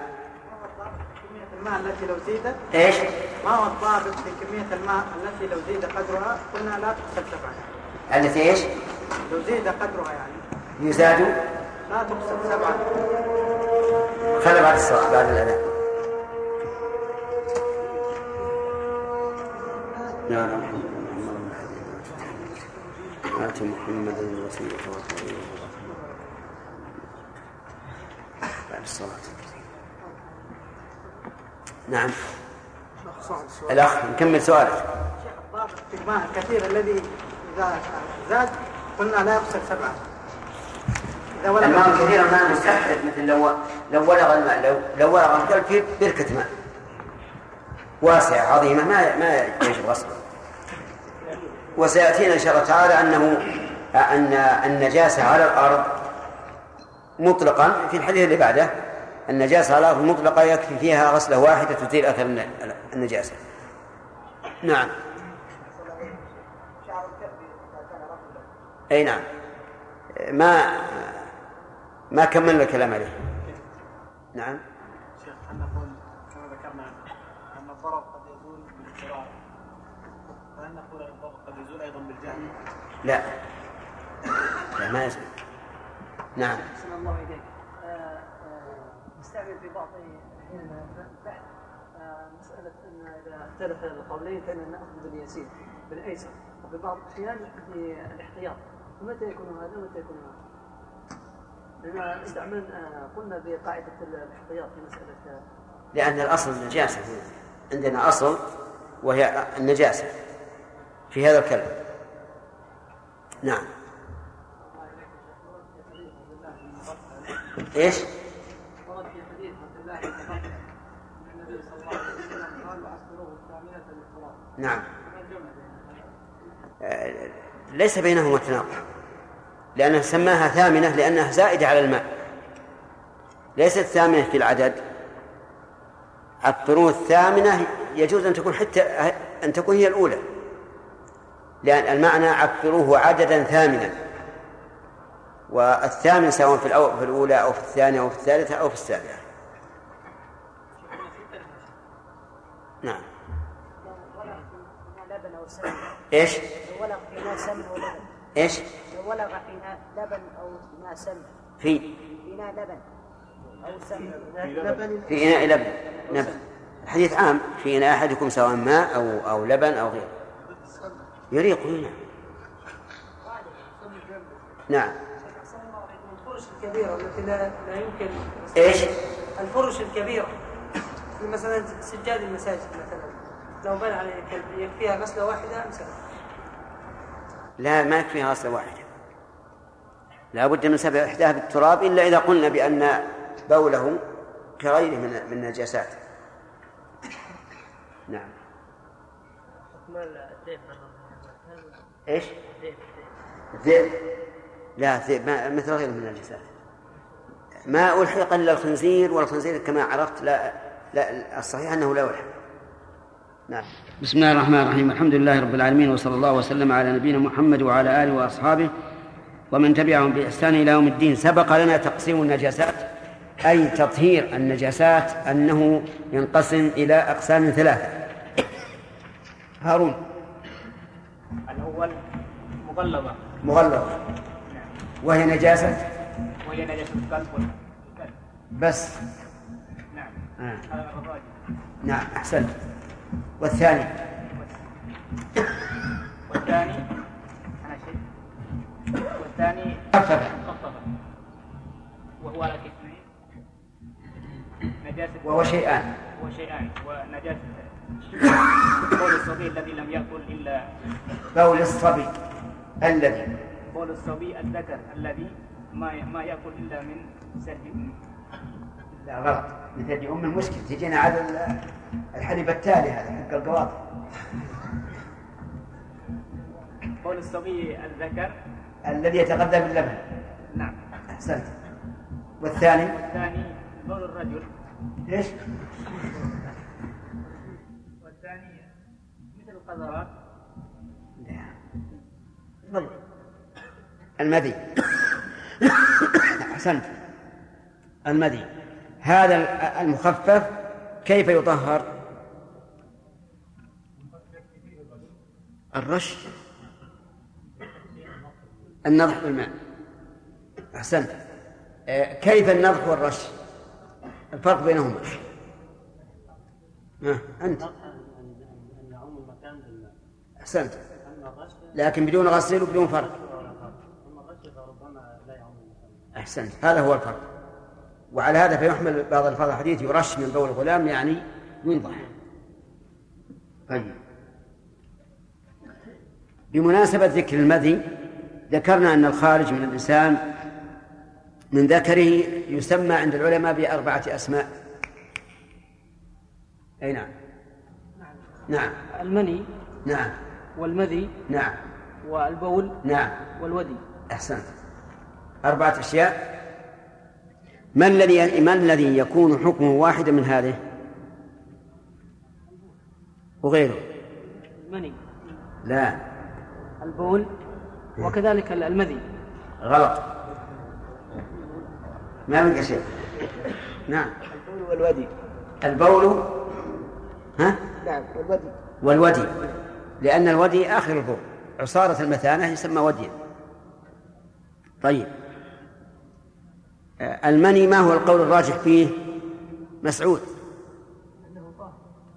Speaker 2: الماء التي لو زيدت
Speaker 1: إيش؟
Speaker 2: ما هو الضابط في كمية الماء التي لو زيد قدرها قلنا لا تغسل سبعا
Speaker 1: التي إيش؟
Speaker 2: لو زيد قدرها يعني.
Speaker 1: يزاد؟
Speaker 2: لا تغسل سبعا
Speaker 1: خلى بعد الصلاة بعد الأذان. يا رب آت محمدا الوسيلة بعد الصلاة نعم. الأخ نكمل سؤالك.
Speaker 2: في الماء الكثير الذي إذا زاد قلنا لا يغسل سبعة.
Speaker 1: الماء الكثير الماء مستحدث مثل لو لو ولغ الماء لو لو ولغ الكلب في بركة ماء واسعة عظيمة ما ما يجب غسله وسيأتينا إن شاء الله تعالى أنه أن النجاسة على الأرض مطلقا في الحديث اللي بعده النجاسة على الأرض المطلقة يكفي فيها غسلة واحدة تزيل أثر النجاسة. نعم. أي نعم. ما ما كملنا الكلام عليه. نعم. شيخ هل نقول كما ذكرنا أن الضرر قد يزول بالاضطرار فهل نقول أن الضرر قد يزول أيضا بالجهل؟ لا. لا ما يزول. نعم. الله إليك.
Speaker 2: نستعمل في بعض احيان البحث آه، مسألة أن إذا اختلف القولين فإن نأخذ باليسير بالأيسر وفي بعض الأحيان بالاحتياط فمتى يكون هذا ومتى يكون هذا؟ لأن استعملنا قلنا بقاعدة الاحتياط في مسألة
Speaker 1: لأن الأصل النجاسة عندنا أصل وهي النجاسة في هذا الكلام. نعم. إيش؟ نعم. آه، ليس بينهما تناقض. لأنه سماها ثامنة لأنها زائدة على الماء. ليست ثامنة في العدد. الطروة الثامنة يجوز أن تكون حتى أن تكون هي الأولى. لأن المعنى عفروه عددا ثامنا. والثامن سواء في, في الأولى أو في الثانية أو في الثالثة أو في السابعة. نعم. إيش؟ إيش؟ ولغ فينا
Speaker 2: لبن أو ماء سمن.
Speaker 1: في
Speaker 2: فينا لبن أو سمن.
Speaker 1: في إناء لبن. نبن حديث عام في إن أحدكم سواء ماء أو أو لبن أو غيره. يريق نعم. نعم.
Speaker 2: الفرش الكبيرة التي لا لا يمكن
Speaker 1: إيش؟
Speaker 2: الفرش الكبيرة في مثلا سجاد المساجد مثلا. لو بنى عليه كلب يكفيها غسلة واحدة أم؟
Speaker 1: لا ما يكفيها غسلة واحدة. لا بد من سبع إحداها بالتراب إلا إذا قلنا بأن بوله كغيره من من النجاسات. نعم. إيش؟ ذئب. لا ذئب مثل غيره من النجاسات. ما ألحق إلا الخنزير والخنزير كما عرفت لا لا الصحيح أنه لا يلحق. نعم.
Speaker 4: بسم الله الرحمن الرحيم. الحمد لله رب العالمين وصلى الله وسلم على نبينا محمد وعلى آله وأصحابه ومن تبعهم بإحسان إلى يوم الدين. سبق لنا تقسيم النجاسات أي تطهير النجاسات أنه ينقسم إلى أقسام ثلاثة. هارون.
Speaker 5: الأول مغلظة.
Speaker 1: مغلظة. وهي نجاسة؟
Speaker 5: وهي نجاسة القلب
Speaker 1: بس.
Speaker 5: نعم.
Speaker 1: آه. نعم أحسنت. والثاني؟
Speaker 5: والثاني أنا شيء والثاني
Speaker 1: خفف.
Speaker 5: وهو على قسمين نجاسة.
Speaker 1: وهو شيئان.
Speaker 5: وشيئان ونجاسة. بول الصبي الذي لم يأكل إلا.
Speaker 1: بول الصبي الذي.
Speaker 5: بول الصبي الذكر الذي ما ما يأكل إلا من سلب أمه
Speaker 1: لا غلط. مثل أم المشكل. تجينا على ال- الحليب التالي هذا حق القواطع.
Speaker 5: بول الصبي الذكر
Speaker 1: الذي يتغذى باللبن.
Speaker 5: نعم.
Speaker 1: أحسنت. والثاني؟
Speaker 5: والثاني بول الرجل.
Speaker 1: إيش؟
Speaker 5: والثاني مثل القذرات.
Speaker 1: تفضل. المذي. أحسنت. المذي. هذا المخفف كيف يطهر؟ الرش. النضح بالماء. أحسنت. آه، كيف النضح والرش؟ الفرق بينهما. ها أنت. أحسنت. لكن بدون غسيل وبدون فرق. أحسنت. هذا هو الفرق. وعلى هذا فيحمل بعض الفاظ الحديث يرش من بول الغلام يعني ينضح طيب. بمناسبة ذكر المذي ذكرنا أن الخارج من الإنسان من ذكره يسمى عند العلماء بأربعة أسماء. أي نعم. نعم.
Speaker 2: المني.
Speaker 1: نعم.
Speaker 2: والمذي.
Speaker 1: نعم.
Speaker 2: والبول.
Speaker 1: نعم.
Speaker 2: والودي.
Speaker 1: أحسنت. أربعة أشياء. ما الذي ما الذي يكون حكمه واحدا من هذه؟ وغيره.
Speaker 2: المني.
Speaker 1: لا.
Speaker 2: البول. وكذلك المذي.
Speaker 1: غلط. ما بقى شيء نعم.
Speaker 2: البول والودي.
Speaker 1: البول ها؟
Speaker 2: نعم والودي.
Speaker 1: والودي. لأن الودي آخر البول. عصارة المثانة يسمى وديا. طيب. آه، المني ما هو القول الراجح فيه؟ مسعود.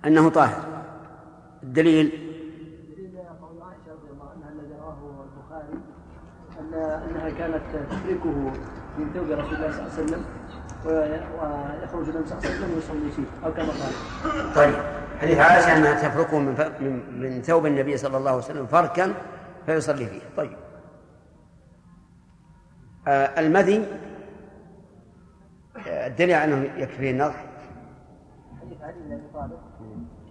Speaker 1: أنه طاهر. الدليل
Speaker 2: دليل قول عائشة رضي الله عنها الذي رواه البخاري أن أنها كانت تفركه من ثوب رسول الله صلى الله عليه وسلم ويخرج النبي صلى الله عليه وسلم ويصلي فيه أو كما قال.
Speaker 1: طيب حديث عائشة أنها تفركه من, من, من ثوب النبي صلى الله عليه وسلم فركا فيصلي فيه. طيب. آه المذي آه، الدليل أنه يكفيه النضح
Speaker 2: حديث علي بن ابي طالب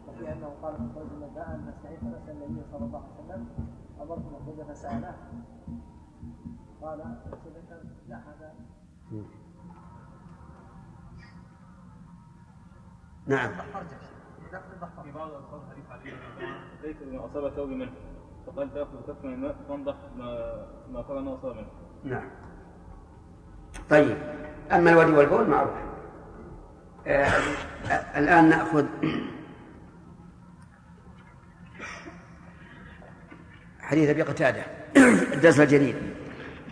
Speaker 2: وفي أنه قال خرج من داء أن نستعيذ فنسال النبي صلى الله عليه وسلم أمرت مخرجه فسالناه قال فذكر لا هذا؟
Speaker 1: نعم.
Speaker 3: في بعض الألفاظ حديث علي ليس ثوب منه فقال تأخذ كف من الماء تنضح ما ما قال أصاب منه.
Speaker 1: نعم. طيب. أما الودي والبول معروف. آه الآن نأخذ حديث أبي قتادة الدرس الجديد.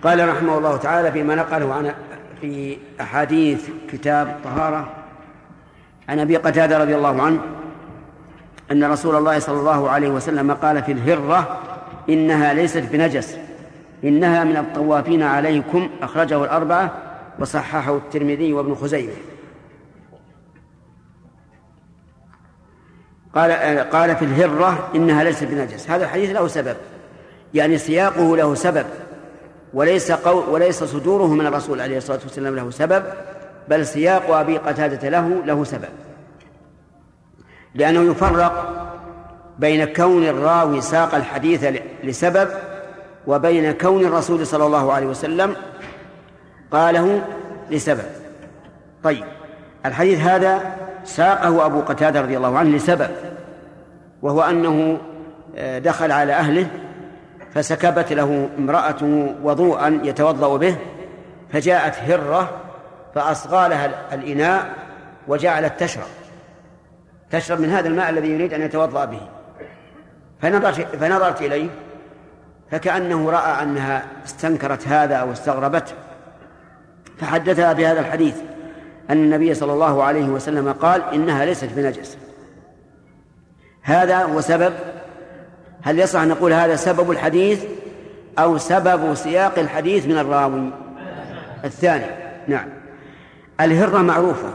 Speaker 1: قال رحمه الله تعالى فيما نقله عن في أحاديث كتاب طهارة عن أبي قتادة رضي الله عنه أن رسول الله صلى الله عليه وسلم قال في الهرة إنها ليست بنجس إنها من الطوافين عليكم أخرجه الأربعة وصححه الترمذي وابن خزيمة. قال قال في الهرة إنها ليست بنجس. هذا الحديث له سبب يعني سياقه له سبب. وليس قول وليس صدوره من الرسول عليه الصلاة والسلام له سبب بل سياق أبي قتادة له له سبب. لأنه يفرق بين كون الراوي ساق الحديث لسبب وبين كون الرسول صلى الله عليه وسلم قاله لسبب. طيب الحديث هذا ساقه أبو قتادة رضي الله عنه لسبب وهو أنه آه، دخل على أهله فسكبت له امرأته وضوءا يتوضأ به فجاءت هرة فأصغى لها الإناء وجعلت تشرب تشرب من هذا الماء الذي يريد أن يتوضأ به. فنظرت, فنظرت إليه فكأنه رأى أنها استنكرت هذا أو استغربته فحدثها بهذا الحديث أن النبي صلى الله عليه وسلم قال إنها ليست بنجس. هذا هو سبب هل يصح أن نقول هذا سبب الحديث أو سبب سياق الحديث من الراوي؟ الثاني نعم. الهرة معروفة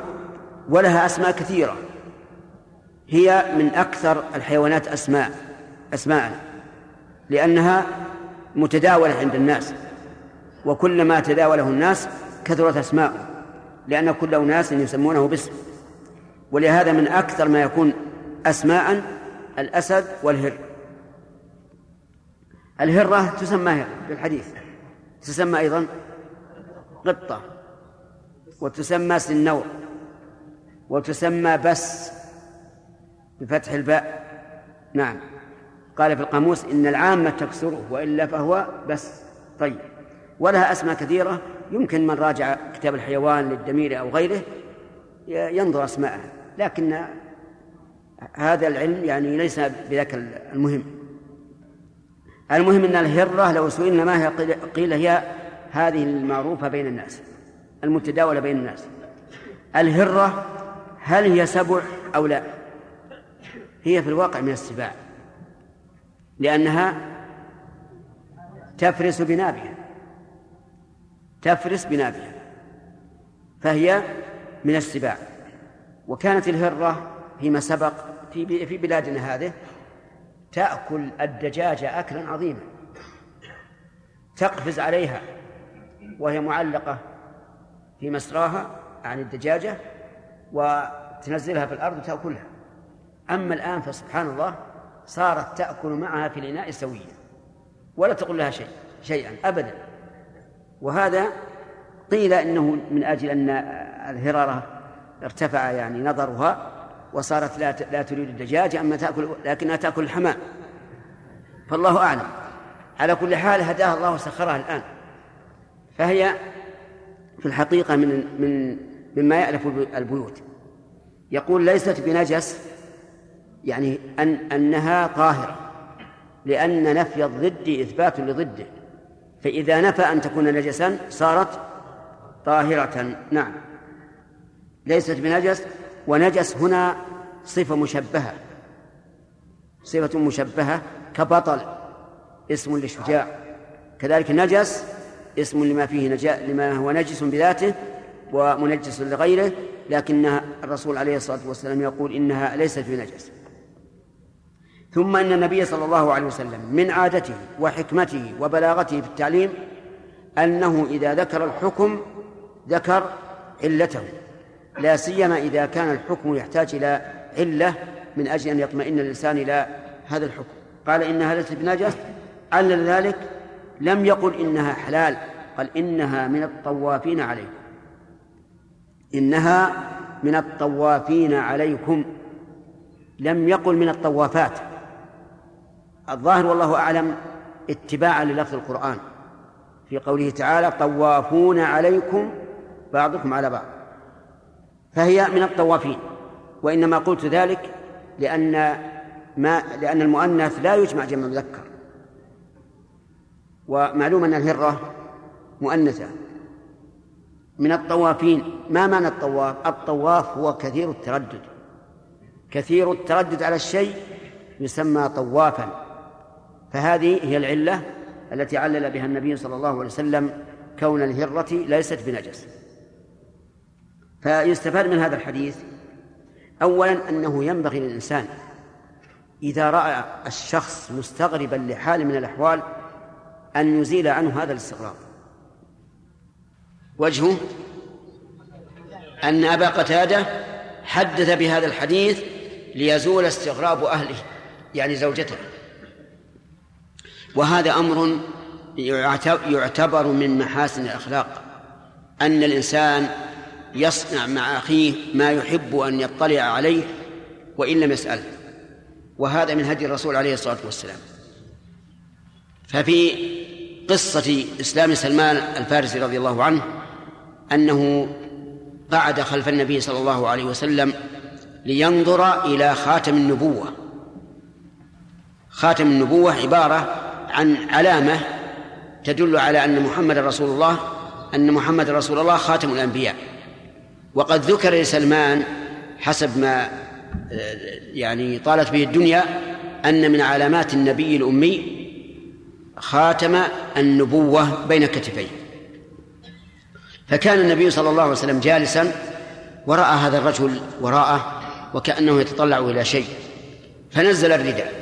Speaker 1: ولها أسماء كثيرة. هي من أكثر الحيوانات أسماء أسماء لأنها متداولة عند الناس. وكلما تداوله الناس كثرت أسماؤه لأن كل أناس يسمونه باسم. ولهذا من أكثر ما يكون أسماء الأسد والهر. الهرة تسمى هر في الحديث تسمى أيضا قطة وتسمى سنور وتسمى بس بفتح الباء. نعم. قال في القاموس إن العامة تكسره وإلا فهو بس. طيب. ولها أسماء كثيرة. يمكن من راجع كتاب الحيوان للدمير أو غيره ينظر أسماءها. لكن هذا العلم يعني ليس بذاك المهم. المهم أن الهرة لو سئلنا ما هي قيل هي هذه المعروفة بين الناس المتداولة بين الناس. الهرة هل هي سبع أو لا؟ هي في الواقع من السباع لأنها تفرس بنابها تفرس بنابها فهي من السباع. وكانت الهرة فيما سبق في في بلادنا هذه تأكل الدجاج أكلا عظيما. تقفز عليها وهي معلقة في مسراها عن الدجاجة وتنزلها في الأرض وتأكلها. أما الآن فسبحان الله صارت تأكل معها في الإناء سويا ولا تقول لها شيء شيئا أبدا. وهذا قيل إنه من أجل أن الهرارة ارتفع يعني نظرها وصارت لا لا تريد الدجاج أما تأكل لكنها تأكل الحمام. فالله أعلم. على كل حال هداها الله وسخرها الآن. فهي في الحقيقة من من مما يألف البيوت. يقول ليست بنجس يعني أن أنها طاهرة لأن نفي الضد إثبات لضده. فإذا نفى أن تكون نجسا صارت طاهرة. نعم. ليست بنجس ونجس هنا صفة مشبهة. صفة مشبهة كبطل اسم للشجاع. كذلك نجس اسم لما فيه نجا لما هو نجس بذاته ومنجس لغيره لكن الرسول عليه الصلاة والسلام يقول إنها ليست بنجس ثم أن النبي صلى الله عليه وسلم من عادته وحكمته وبلاغته في التعليم أنه إذا ذكر الحكم ذكر علته. لا سيما إذا كان الحكم يحتاج إلى علة من أجل أن يطمئن الإنسان إلى هذا الحكم. قال انها ليست بنجس علل ذلك لم يقل إنها حلال. قال إنها من الطوافين عليكم. إنها من الطوافين عليكم. لم يقل من الطوافات. الظاهر والله أعلم اتباعا للفظ القرآن. في قوله تعالى طوافون عليكم بعضكم على بعض. فهي من الطوافين وإنما قلت ذلك لأن ما لأن المؤنث لا يجمع جمع مذكر. ومعلوم أن الهرة مؤنثة. من الطوافين ما معنى الطواف؟ الطواف هو كثير التردد. كثير التردد على الشيء يسمى طوافا. فهذه هي العلة التي علل بها النبي صلى الله عليه وسلم كون الهرة ليست بنجس. فيستفاد من هذا الحديث أولا أنه ينبغي للإنسان إذا رأى الشخص مستغربا لحال من الأحوال أن يزيل عنه هذا الاستغراب. وجهه أن أبا قتادة حدث بهذا الحديث ليزول استغراب أهله يعني زوجته. وهذا أمر يعتبر من محاسن الأخلاق أن الإنسان يصنع مع أخيه ما يحب أن يطلع عليه وإن لم يسأله وهذا من هدي الرسول عليه الصلاة والسلام. ففي قصة إسلام سلمان الفارسي رضي الله عنه أنه قعد خلف النبي صلى الله عليه وسلم لينظر إلى خاتم النبوة. خاتم النبوة عبارة عن علامة تدل على أن محمد رسول الله أن محمد رسول الله خاتم الأنبياء. وقد ذكر لسلمان حسب ما يعني طالت به الدنيا أن من علامات النبي الأمي خاتم النبوة بين كتفيه فكان النبي صلى الله عليه وسلم جالسا ورأى هذا الرجل وراءه وكأنه يتطلع إلى شيء. فنزل الرداء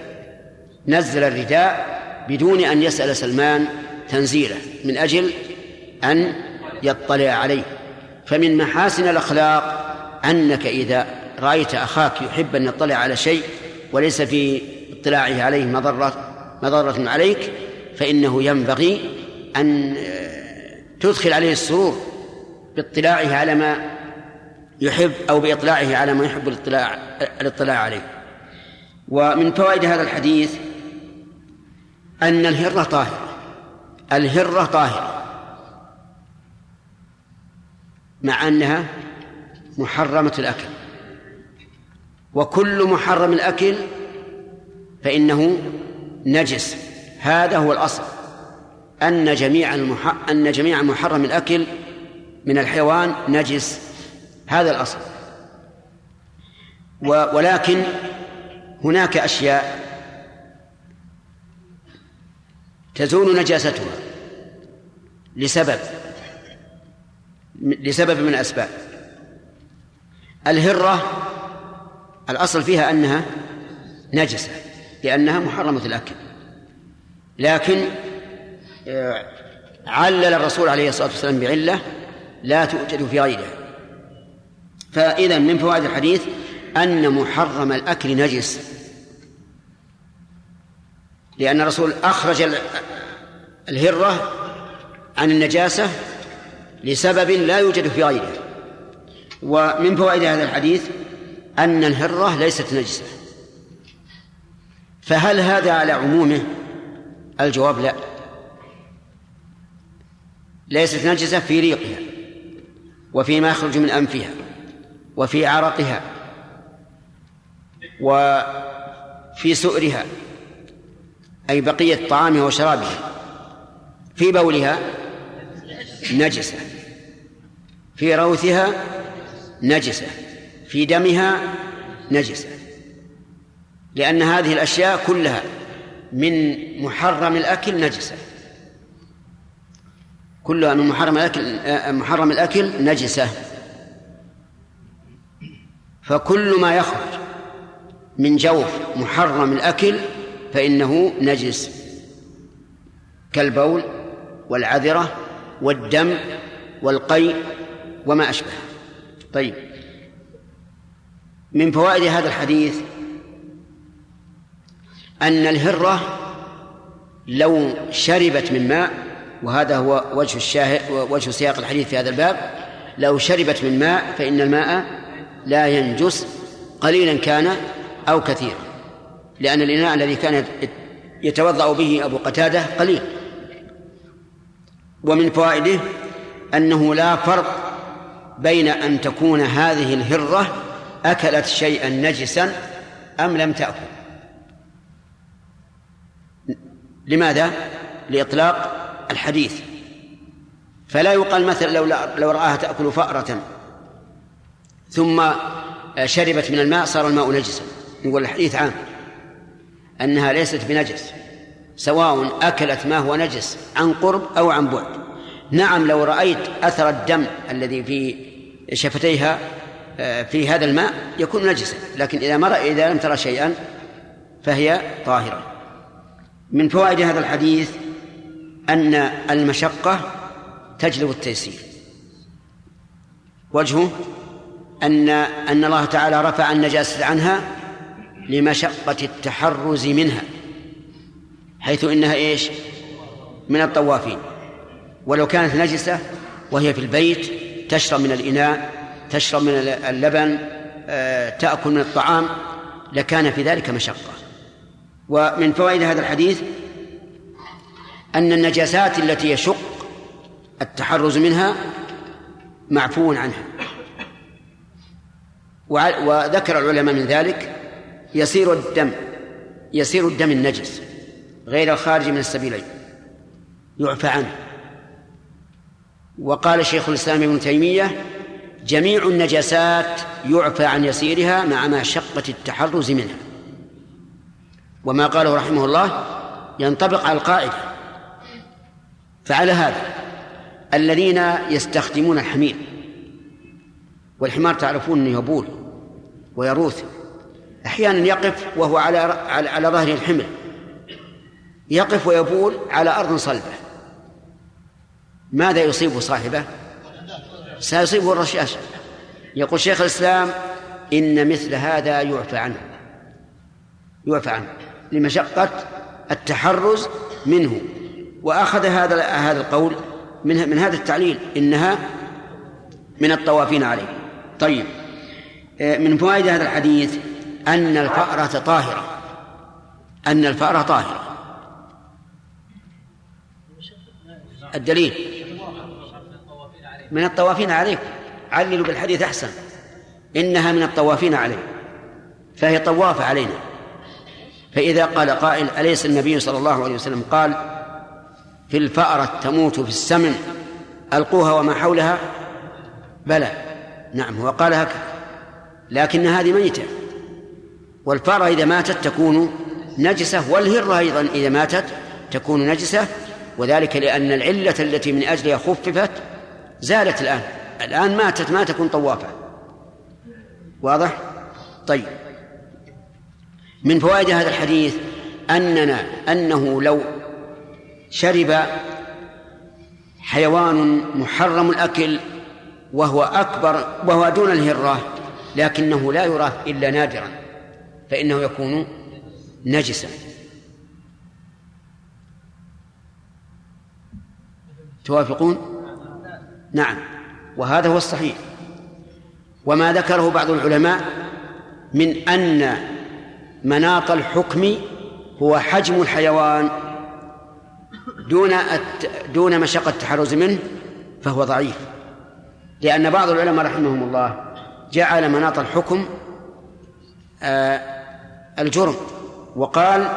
Speaker 1: نزل الرداء بدون أن يسأل سلمان تنزيله من أجل أن يطلع عليه. فمن محاسن الأخلاق أنك إذا رأيت أخاك يحب أن يطلع على شيء وليس في اطلاعه عليه مضرة مضرة عليك فإنه ينبغي أن تدخل عليه السرور باطلاعه على ما يحب أو بإطلاعه على ما يحب الاطلاع الاطلاع عليه. ومن فوائد هذا الحديث أن الهرة طاهرة. الهرة طاهرة. مع أنها محرمة الأكل. وكل محرم الأكل فإنه نجس. هذا هو الأصل. أن جميع المح... أن جميع محرم الأكل من الحيوان نجس. هذا الأصل. و... ولكن هناك أشياء تزول نجاستها لسبب. لسبب من الأسباب. الهرة الأصل فيها أنها نجسة لأنها محرمة الأكل. لكن آه، علل الرسول عليه الصلاة والسلام بعلة لا توجد في غيرها. فإذا من فوائد الحديث أن محرم الأكل نجس. لأن الرسول أخرج الهرة عن النجاسة لسبب لا يوجد في غيره. ومن فوائد هذا الحديث أن الهرة ليست نجسة. فهل هذا على عمومه؟ الجواب لا. ليست نجسة في ريقها وفيما يخرج من أنفها وفي عرقها وفي سؤرها أي بقية طعامها وشرابها في بولها نجسة. في روثها نجسة في دمها نجسة. لأن هذه الأشياء كلها من محرم الأكل نجسة. كلها من محرم الأكل محرم الأكل نجسة. فكل ما يخرج من جوف محرم الأكل فإنه نجس. كالبول والعذرة والدم والقيء وما أشبه. طيب. من فوائد هذا الحديث أن الهرة لو شربت من ماء وهذا هو وجه الشاهد وجه سياق الحديث في هذا الباب لو شربت من ماء فإن الماء لا ينجس قليلا كان أو كثيرا لأن الإناء الذي كان يتوضأ به أبو قتادة قليل. ومن فوائده أنه لا فرق بين أن تكون هذه الهرة أكلت شيئا نجسا أم لم تأكل. لماذا؟ لإطلاق الحديث. فلا يقال مثلا لو لو رآها تأكل فأرة ثم شربت من الماء صار الماء نجسا. يقول الحديث عام. أنها ليست بنجس سواء أكلت ما هو نجس عن قرب أو عن بعد. نعم لو رأيت أثر الدم الذي في شفتيها آه، في هذا الماء يكون نجسا لكن إذا مر إذا لم ترى شيئا فهي طاهرة. من فوائد هذا الحديث أن المشقة تجلب التيسير. وجهه أن أن الله تعالى رفع النجاسة عنها لمشقة التحرز منها حيث إنها إيش؟ من الطوافين. ولو كانت نجسة وهي في البيت تشرب من الإناء تشرب من اللبن آه، تأكل من الطعام لكان في ذلك مشقة. ومن فوائد هذا الحديث أن النجاسات التي يشق التحرز منها معفو عنها. وذكر العلماء من ذلك يسير الدم يسير الدم النجس غير الخارج من السبيلين يعفى عنه. وقال شيخ الإسلام ابن تيمية جميع النجاسات يعفى عن يسيرها مع مشقة التحرز منها. وما قاله رحمه الله ينطبق على القاعدة. فعلى هذا الذين يستخدمون الحمير والحمار تعرفون إنه يبول ويروث أحيانا يقف وهو على على, ظهر الحمل يقف ويبول على أرض صلبة. ماذا يصيب صاحبه؟ سيصيبه الرشاش. يقول شيخ الإسلام إن مثل هذا يعفى عنه. يعفى عنه. لمشقة التحرز منه. وأخذ هذا هذا القول من من هذا التعليل إنها من الطوافين عليه. طيب. آه، من فوائد هذا الحديث أن الفأرة طاهرة. أن الفأرة طاهرة. الدليل. من الطوافين عليكم عللوا بالحديث أحسن. إنها من الطوافين عليه. فهي طوافة علينا. فإذا قال قائل أليس النبي صلى الله عليه وسلم قال في الفأرة تموت في السمن ألقوها وما حولها؟ بلى. نعم هو قال هكذا. لكن هذه ميتة. والفأرة إذا ماتت تكون نجسة والهرة أيضا إذا ماتت تكون نجسة وذلك لأن العلة التي من أجلها خففت زالت الآن. الآن ماتت ما تكون طوافة. واضح؟ طيب. من فوائد هذا الحديث أننا أنه لو شرب حيوان محرم الأكل وهو أكبر وهو دون الهرة لكنه لا يراه إلا نادرا فإنه يكون نجسا. توافقون؟ نعم. وهذا هو الصحيح. وما ذكره بعض العلماء من أن مناط الحكم هو حجم الحيوان دون دون مشقة التحرز منه فهو ضعيف. لأن بعض العلماء رحمهم الله جعل مناط الحكم آه الجرم وقال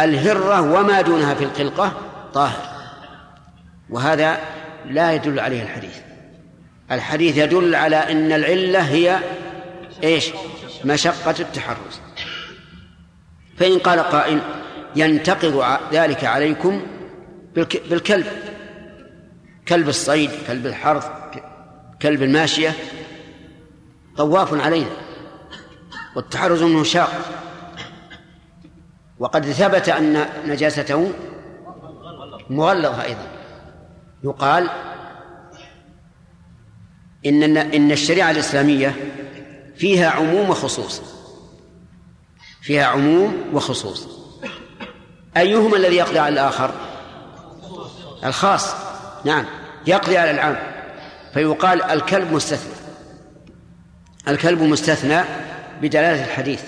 Speaker 1: الهرة وما دونها في الخلقة طاهر. وهذا لا يدل عليه الحديث. الحديث يدل على أن العلة هي إيش؟ مشقة التحرز. فإن قال قائل ينتقض ذلك عليكم بالكلب. كلب الصيد كلب الحرث كلب الماشية طواف علينا. والتحرز منه شاق وقد ثبت أن نجاسته مغلظة أيضا. يقال إن إن الشريعة الإسلامية فيها عموم وخصوص. فيها عموم وخصوص. أيهما الذي يقضي على الآخر؟ الخاص. نعم. يقضي على العام. فيقال الكلب مستثنى. الكلب مستثنى بدلالة الحديث.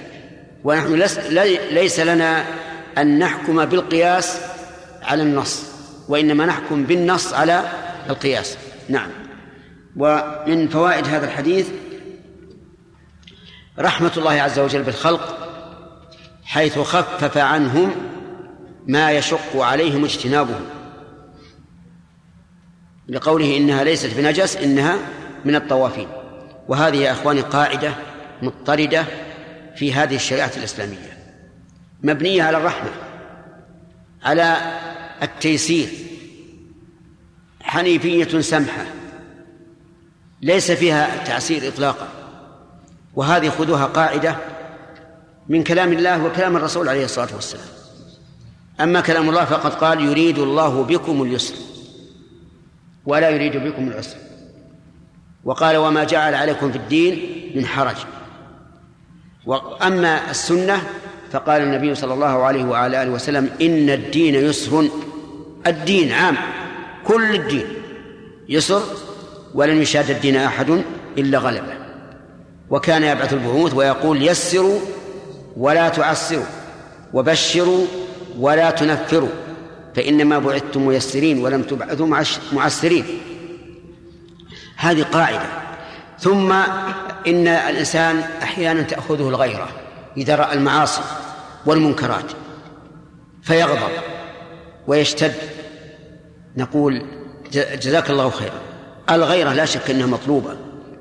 Speaker 1: ونحن ليس لنا أن نحكم بالقياس على النص. وإنما نحكم بالنص على القياس. نعم. ومن فوائد هذا الحديث رحمة الله عز وجل بالخلق حيث خفف عنهم ما يشق عليهم اجتنابه لقوله إنها ليست بنجس إنها من الطوافين. وهذه يا إخواني قاعدة مضطردة في هذه الشريعة الإسلامية. مبنية على الرحمة على التيسير. حنيفية سمحة. ليس فيها تعسير إطلاقا. وهذه خذوها قاعدة من كلام الله وكلام الرسول عليه الصلاة والسلام. أما كلام الله فقد قال يريد الله بكم اليسر. ولا يريد بكم العسر. وقال وما جعل عليكم في الدين من حرج. وأما السنة فقال النبي صلى الله عليه وعلى آله وسلم إن الدين يسر. الدين عام كل الدين يسر ولن يشاد الدين أحد إلا غلبه. وكان يبعث البعوث ويقول يسروا ولا تعسروا وبشروا ولا تنفروا فإنما بعثتم ميسرين ولم تبعثوا معسرين. هذه قاعدة. ثم إن الإنسان أحيانا تأخذه الغيرة. إذا رأى المعاصي والمنكرات فيغضب ويشتد. نقول جزاك الله خيرا. الغيرة لا شك أنها مطلوبة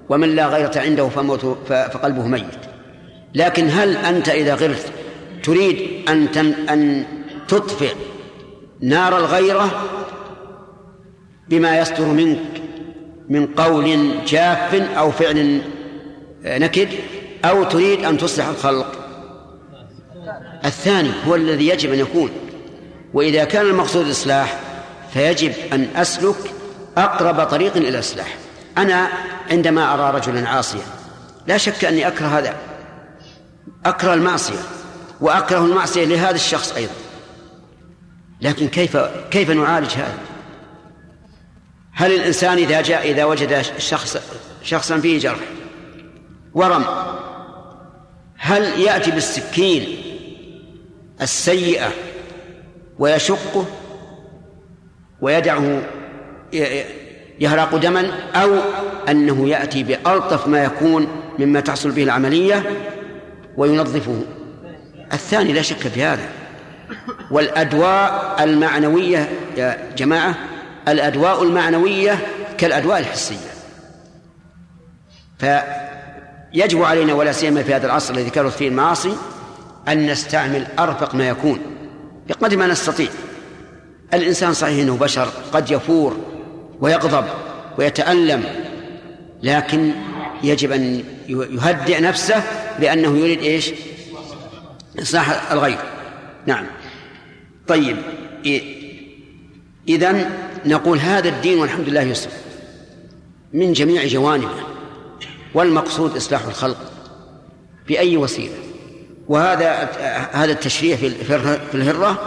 Speaker 1: ومن لا غيرة عنده فموت فقلبه ميت. لكن هل أنت إذا غرت تريد أن أن تطفئ نار الغيرة بما يصدر منك من قول جاف أو فعل نكد أو تريد أن تصلح الخلق؟ الثاني هو الذي يجب أن يكون. وإذا كان المقصود الإصلاح فيجب أن أسلك أقرب طريق إلى الإصلاح. أنا عندما أرى رجلا عاصيا لا شك أني أكره هذا. أكره المعصية وأكره المعصية لهذا الشخص أيضا. لكن كيف كيف نعالج هذا؟ هل الإنسان إذا جاء إذا وجد شخص شخصا فيه جرح ورم هل يأتي بالسكين السيئة ويشقه ويدعه يهرق دما أو أنه يأتي بألطف ما يكون مما تحصل به العملية وينظفه. الثاني لا شك في هذا. والأدواء المعنوية يا جماعة الأدواء المعنوية كالأدواء الحسية. فيجب علينا ولا سيما في هذا العصر الذي كانت فيه المعاصي أن نستعمل أرفق ما يكون بقدر ما نستطيع. الإنسان صحيح أنه بشر قد يفور ويغضب ويتألم لكن يجب أن يهدئ نفسه لأنه يريد إيش؟ إصلاح الغير. نعم. طيب إذن نقول هذا الدين والحمد لله يسر. من جميع جوانبه والمقصود إصلاح الخلق بأي وسيلة؟ وهذا هذا التشريع في الهرة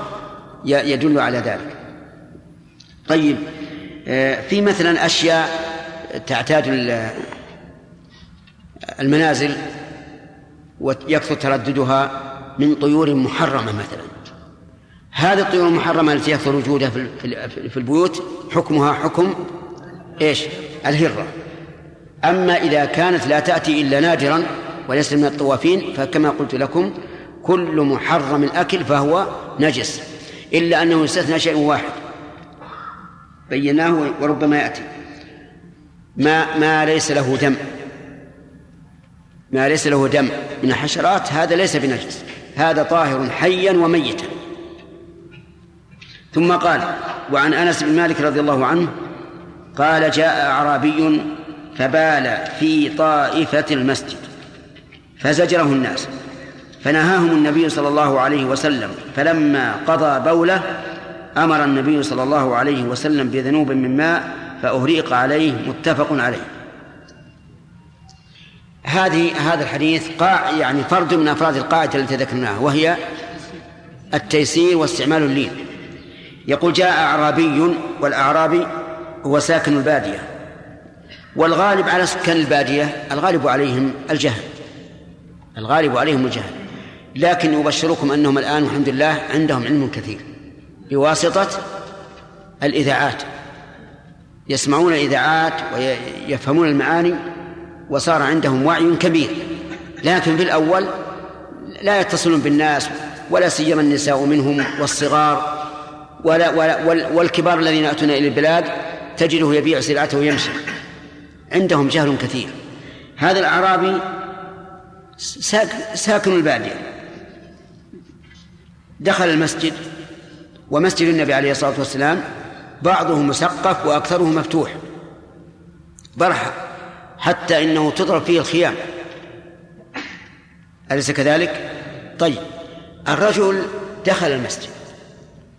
Speaker 1: يدل على ذلك. طيب في مثلا أشياء تعتاد المنازل ويكثر ترددها من طيور محرمة مثلا. هذه الطيور المحرمة التي يكثر وجودها في البيوت حكمها حكم إيش؟ الهرة. أما إذا كانت لا تأتي إلا نادرا وليس من الطوافين فكما قلت لكم كل محرم الأكل فهو نجس إلا أنه يستثنى شيء واحد. بيناه وربما يأتي. ما ما ليس له دم. ما ليس له دم من الحشرات هذا ليس بنجس. هذا طاهر حيا وميتا. ثم قال وعن أنس بن مالك رضي الله عنه قال جاء أعرابي فبال في طائفة المسجد. فزجره الناس فنهاهم النبي صلى الله عليه وسلم فلما قضى بوله أمر النبي صلى الله عليه وسلم بذنوب من ماء فأهريق عليه متفق عليه. هذه هذا الحديث قاع يعني فرد من أفراد القاعدة التي ذكرناها وهي التيسير واستعمال اللين. يقول جاء أعرابي والاعرابي هو ساكن البادية والغالب على سكان البادية الغالب عليهم الجهل. الغالب عليهم الجهل. لكن يبشركم أنهم الآن الحمد لله عندهم علم كثير بواسطة الإذاعات. يسمعون الإذاعات ويفهمون المعاني وصار عندهم وعي كبير. لكن في الأول لا يتصلون بالناس ولا سيما النساء منهم والصغار ولا, ولا والكبار الذين يأتون إلى البلاد تجده يبيع سلعته ويمشي. عندهم جهل كثير. هذا الأعرابي ساكن, البادية. دخل المسجد ومسجد النبي عليه الصلاة والسلام بعضه مسقف وأكثره مفتوح. برحة حتى إنه تضرب فيه الخيام. أليس كذلك؟ طيب الرجل دخل المسجد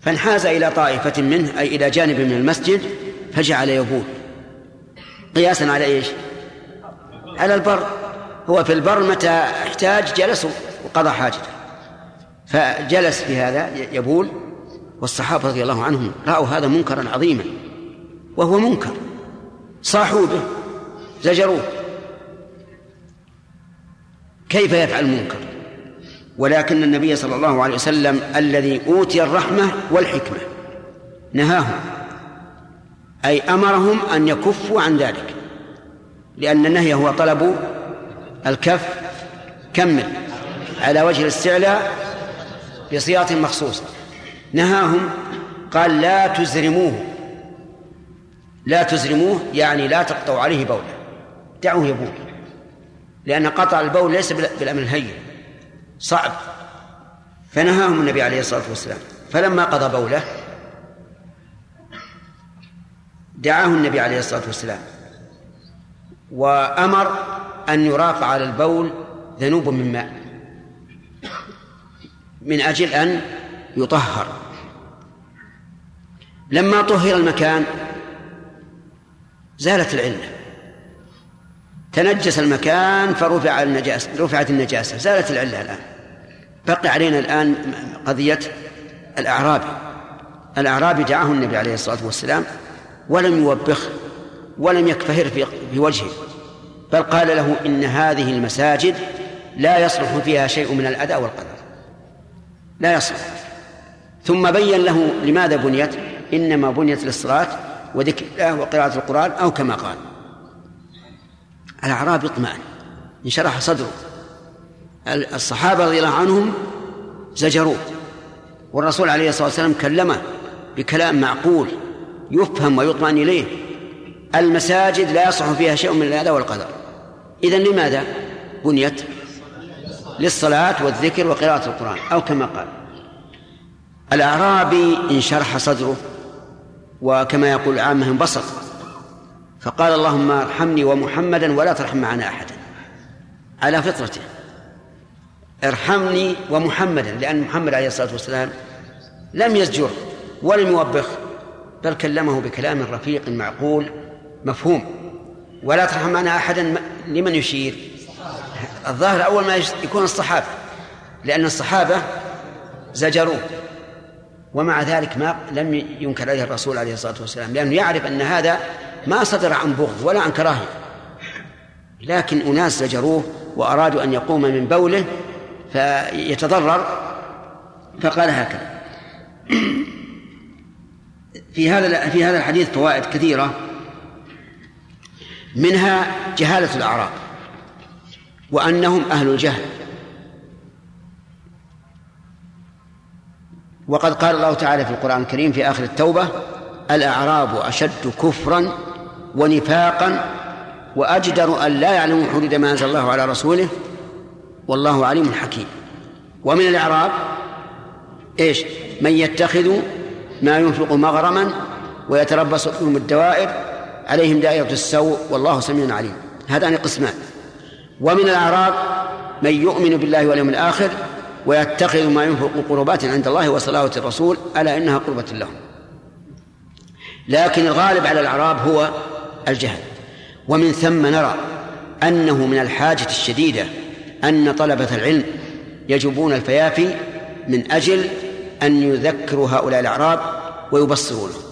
Speaker 1: فانحاز إلى طائفة منه أي إلى جانب من المسجد فجعل يبول قياسا على إيش؟ على البر. هو في البر متى احتاج جلس وقضى حاجته. فجلس في هذا يبول والصحابة رضي الله عنهم رأوا هذا منكرا عظيما وهو منكر. صاحوا به زجروه. كيف يفعل المنكر؟ ولكن النبي صلى الله عليه وسلم الذي أوتي الرحمة والحكمة نهاهم أي أمرهم أن يكفوا عن ذلك لأن النهي هو طلب الكف كمل على وجه الاستعلاء بصيغة مخصوصة. نهاهم قال لا تزرموه. لا تزرموه يعني لا تقطعوا عليه بوله. دعوه يبول لأن قطع البول ليس بالأمر الهين. صعب. فنهاهم النبي عليه الصلاة والسلام. فلما قضى بوله دعاه النبي عليه الصلاة والسلام. وأمر أن يراق على البول ذنوب من ماء. من أجل أن يطهر. لما طهر المكان زالت العلة. تنجس المكان فرفع النجاسة رفعت النجاسة. زالت العلة الآن. بقي علينا الآن قضية الأعرابي الأعرابي دعاه النبي عليه الصلاة والسلام ولم يوبخه ولم يكفهر في في وجهه. بل قال له إن هذه المساجد لا يصلح فيها شيء من الأذى والقدر. لا يصلح. ثم بين له لماذا بنيت؟ إنما بنيت للصلاة وذكر الله وقراءة القرآن أو كما قال. الأعرابي اطمأن انشرح صدره. الصحابة رضي الله عنهم زجروه. والرسول عليه الصلاة والسلام كلمه بكلام معقول يفهم ويطمئن إليه. المساجد لا يصح فيها شيء من الأذى والقدر. إذن لماذا بنيت للصلاة والذكر وقراءة القرآن؟ أو كما قال الأعرابي انشرح صدره وكما يقول العامة انبسط فقال اللهم ارحمني ومحمدا ولا ترحم معنا أحدا. على فطرته ارحمني ومحمدا لأن محمد عليه الصلاة والسلام لم يزجر ولم يوبخ بل كلمه بكلام رفيق معقول مفهوم. ولا ترحم معنا أحدا لمن يشير. الظاهر أول ما يكون الصحابة لأن الصحابة زجروه ومع ذلك ما لم ينكر عليه الرسول عليه الصلاة والسلام لأنه يعرف أن هذا ما صدر عن بغض ولا عن كراهية. لكن أناس زجروه وأرادوا أن يقوم من بوله فيتضرر فقال هكذا. في هذا في هذا الحديث فوائد كثيرة. منها جهالة الأعراب وأنهم أهل الجهل. وقد قال الله تعالى في القرآن الكريم في آخر التوبة الأعراب أشد كفرا ونفاقا وأجدر أن لا يعلموا حدود ما أنزل الله على رسوله والله عليم حكيم. ومن الإعراب إيش؟ من يتخذ ما ينفق مغرما ويتربص بهم الدوائر عليهم دائرة السوء والله سميع عليم. هذان قسمان. ومن الأعراب من يؤمن بالله واليوم الآخر ويتخذ ما ينفق قربات عند الله وصلاة الرسول ألا إنها قربة لهم. لكن الغالب على الأعراب هو الجهل. ومن ثم نرى أنه من الحاجة الشديدة أن طلبة العلم يجبون الفيافي من أجل أن يذكروا هؤلاء الأعراب ويبصروا لهم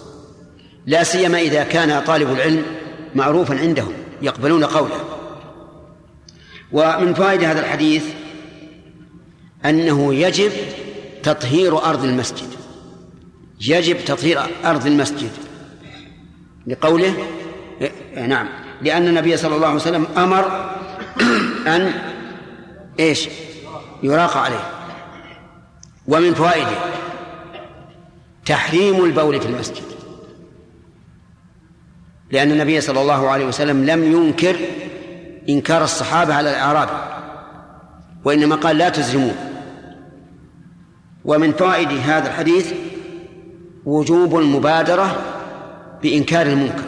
Speaker 1: لا سيما إذا كان طالب العلم معروفا عندهم يقبلون قوله. ومن فوائد هذا الحديث أنه يجب تطهير أرض المسجد. يجب تطهير أرض المسجد. لقوله نعم لأن النبي صلى الله عليه وسلم أمر أن إيش؟ يراق عليه. ومن فوائده تحريم البول في المسجد. لأن النبي صلى الله عليه وسلم لم ينكر إنكار الصحابة على الأعراب وإنما قال لا تزرمون ومن فوائد هذا الحديث وجوب المبادرة بإنكار المنكر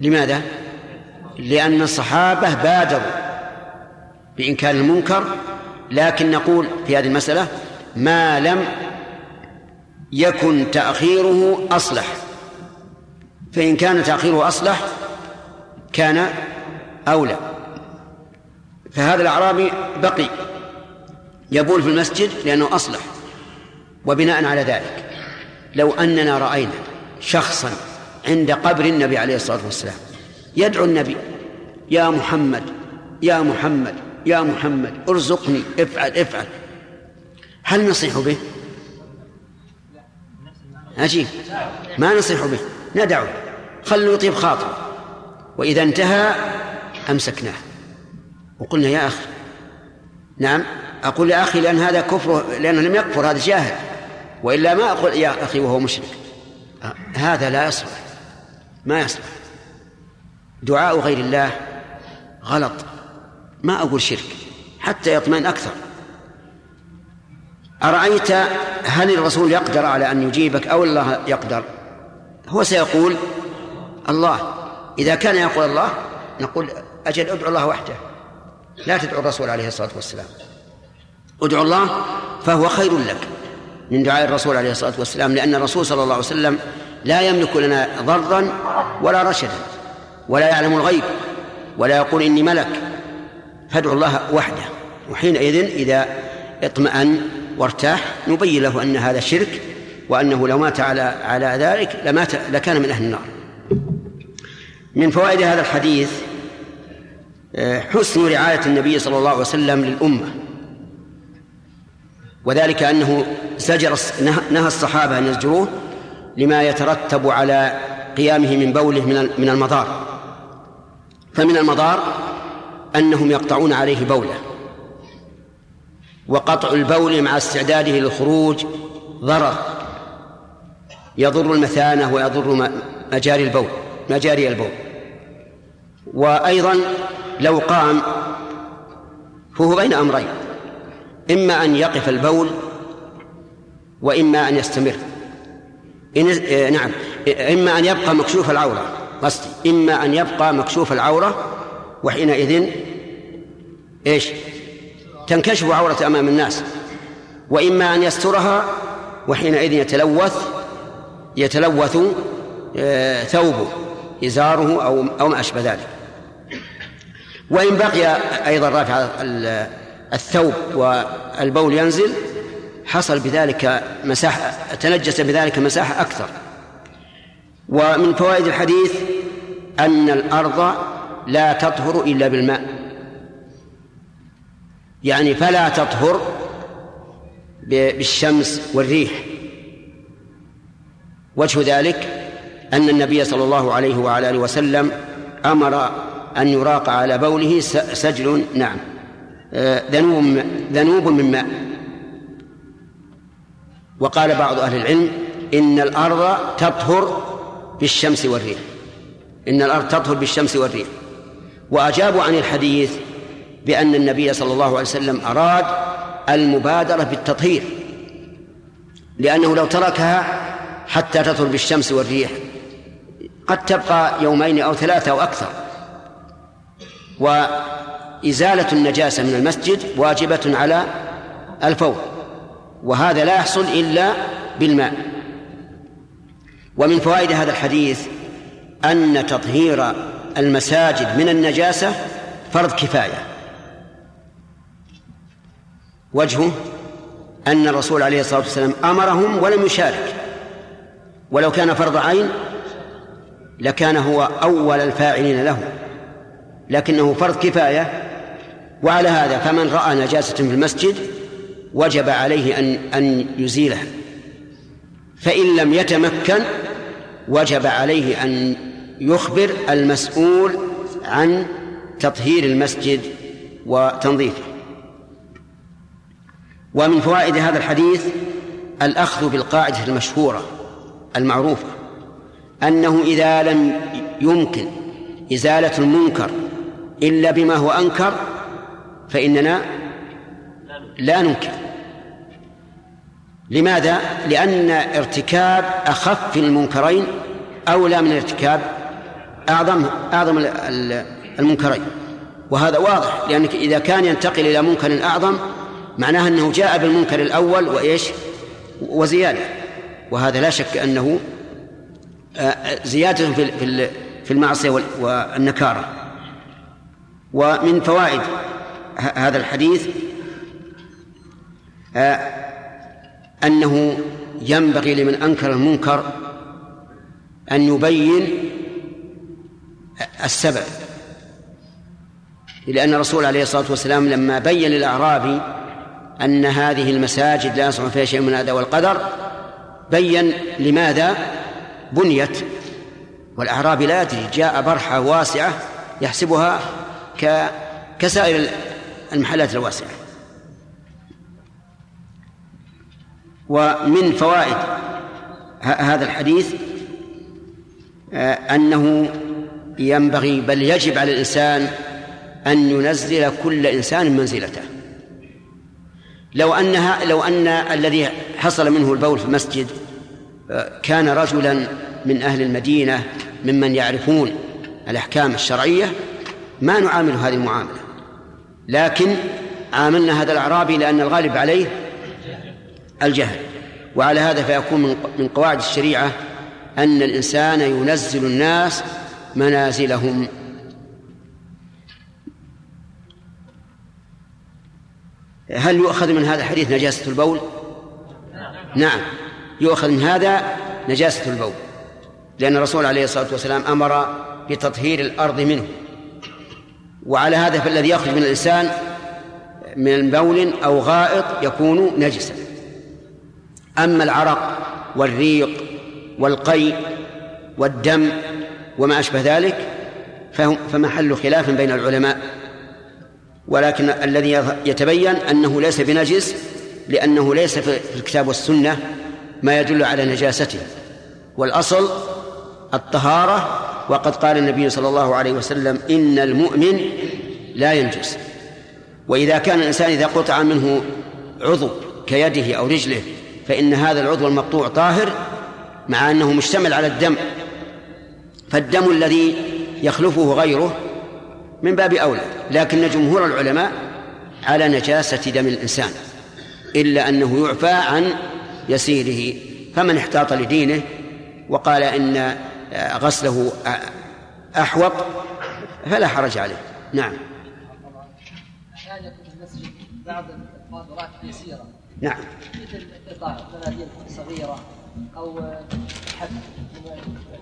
Speaker 1: لماذا؟ لأن الصحابة بادروا بإنكار المنكر لكن نقول في هذه المسألة ما لم يكن تأخيره أصلح. فإن كان تأخيره أصلح كان أولى. فهذا الأعرابي بقي. يبول في المسجد لأنه أصلح. وبناء على ذلك لو أننا رأينا شخصا عند قبر النبي عليه الصلاة والسلام يدعو النبي يا محمد يا محمد يا محمد ارزقني افعل افعل. هل نصيح به؟ عجيب ما نصيح به. ندعه خلوا يطيب خاطره وإذا انتهى أمسكناه. وقلنا يا أخي نعم أقول يا أخي لأن هذا كفر لأنه لم يكفر هذا جاهل وإلا ما أقول يا أخي وهو مشرك. هذا لا يصلح. ما يصلح. دعاء غير الله غلط. ما أقول شرك. حتى يطمئن أكثر. أرأيت هل الرسول يقدر على أن يجيبك أو الله يقدر؟ هو سيقول الله. إذا كان يقول الله نقول أجل ادعو الله وحده. لا تدعو الرسول عليه الصلاة والسلام. ادعو الله فهو خير لك من دعاء الرسول عليه الصلاة والسلام لأن الرسول صلى الله عليه وسلم لا يملك لنا ضرا ولا رشدا ولا يعلم الغيب ولا يقول إني ملك. فادعو الله وحده. وحينئذ إذا اطمأن وارتاح نبين له أن هذا شرك وأنه لو مات على على ذلك لمات لكان من أهل النار. من فوائد هذا الحديث آه، حسن رعاية النبي صلى الله عليه وسلم للأمة. وذلك أنه زجر نهى الصحابة أن يزجروه لما يترتب على قيامه من بوله من المضار. فمن المضار أنهم يقطعون عليه بوله. وقطع البول مع استعداده للخروج ضرر. يضر المثانة ويضر مجاري البول مجاري البول. وأيضا لو قام فهو بين أمرين إما أن يقف البول وإما أن يستمر. إن آه، نعم إما أن يبقى مكشوف العورة قصدي إما أن يبقى مكشوف العورة وحينئذ إيش؟ تنكشف عورة أمام الناس وإما أن يسترها وحينئذ يتلوث يتلوث آه، ثوبه إزاره أو أو ما أشبه ذلك. وإن بقي أيضا رافع الثوب والبول ينزل حصل بذلك مساحة تنجس بذلك مساحة أكثر. ومن فوائد الحديث أن الأرض لا تطهر إلا بالماء. يعني فلا تطهر بالشمس والريح. وجه ذلك أن النبي صلى الله عليه وعلى آله وسلم أمر أن يراق على بوله سجل. نعم. آه، ذنوب ذنوب من ماء. وقال بعض أهل العلم إن الأرض تطهر بالشمس والريح. إن الأرض تطهر بالشمس والريح. وأجابوا عن الحديث بأن النبي صلى الله عليه وسلم أراد المبادرة بالتطهير لأنه لو تركها حتى تطهر بالشمس والريح قد تبقى يومين أو ثلاثة أو أكثر. وإزالة النجاسة من المسجد واجبة على الفور وهذا لا يحصل إلا بالماء. ومن فوائد هذا الحديث أن تطهير المساجد من النجاسة فرض كفاية. وجهه أن الرسول عليه الصلاة والسلام أمرهم ولم يشارك. ولو كان فرض عين لكان هو أول الفاعلين له لكنه فرض كفاية. وعلى هذا فمن رأى نجاسة في المسجد وجب عليه أن أن يزيلها. فإن لم يتمكن وجب عليه أن يخبر المسؤول عن تطهير المسجد وتنظيفه. ومن فوائد هذا الحديث الأخذ بالقاعدة المشهورة المعروفة أنه إذا لم يمكن إزالة المنكر إلا بما هو أنكر فإننا لا ننكر لماذا؟ لأن ارتكاب أخف المنكرين أولى من ارتكاب أعظم أعظم المنكرين وهذا واضح لأنك إذا كان ينتقل إلى منكر أعظم معناها أنه جاء بالمنكر الأول وإيش؟ وزيادة. وهذا لا شك أنه آه، زيادة في في المعصية والنكارة. ومن فوائد هذا الحديث آه، أنه ينبغي لمن أنكر المنكر أن يبين السبب. لأن الرسول عليه الصلاة والسلام لما بين للأعرابي أن هذه المساجد لا يصلح فيها شيء من الأذى والقدر بين لماذا؟ بنيت. والأعرابي لا يدري جاء برحة واسعة يحسبها ك كسائر المحلات الواسعة. ومن فوائد هذا الحديث آه، أنه ينبغي بل يجب على الإنسان أن ينزل كل إنسان منزلته. لو أنها لو أن الذي حصل منه البول في المسجد آه، كان رجلا من أهل المدينة ممن يعرفون الأحكام الشرعية ما نعامل هذه المعاملة. لكن عاملنا هذا الأعرابي لأن الغالب عليه الجهل. وعلى هذا فيكون من قواعد الشريعة أن الإنسان ينزل الناس منازلهم. هل يؤخذ من هذا الحديث نجاسة البول؟ نعم. يؤخذ من هذا نجاسة البول لأن الرسول عليه الصلاة والسلام أمر بتطهير الأرض منه. وعلى هذا فالذي يخرج من الإنسان من بول أو غائط يكون نجسا. أما العرق والريق والقي والدم وما أشبه ذلك فمحل خلاف بين العلماء. ولكن الذي يتبين أنه ليس بنجس لأنه ليس في الكتاب والسنة ما يدل على نجاسته. والأصل الطهارة وقد قال النبي صلى الله عليه وسلم إن المؤمن لا ينجس. وإذا كان الإنسان إذا قطع منه عضو كيده أو رجله فإن هذا العضو المقطوع طاهر مع أنه مشتمل على الدم. فالدم الذي يخلفه غيره من باب أولى لكن جمهور العلماء على نجاسة دم الإنسان إلا أنه يعفى عن يسيره فمن احتاط لدينه وقال إن غسله أحوط فلا حرج عليه. نعم.
Speaker 2: بعض يسيرة
Speaker 1: نعم.
Speaker 2: مثل قطع صغيرة أو حد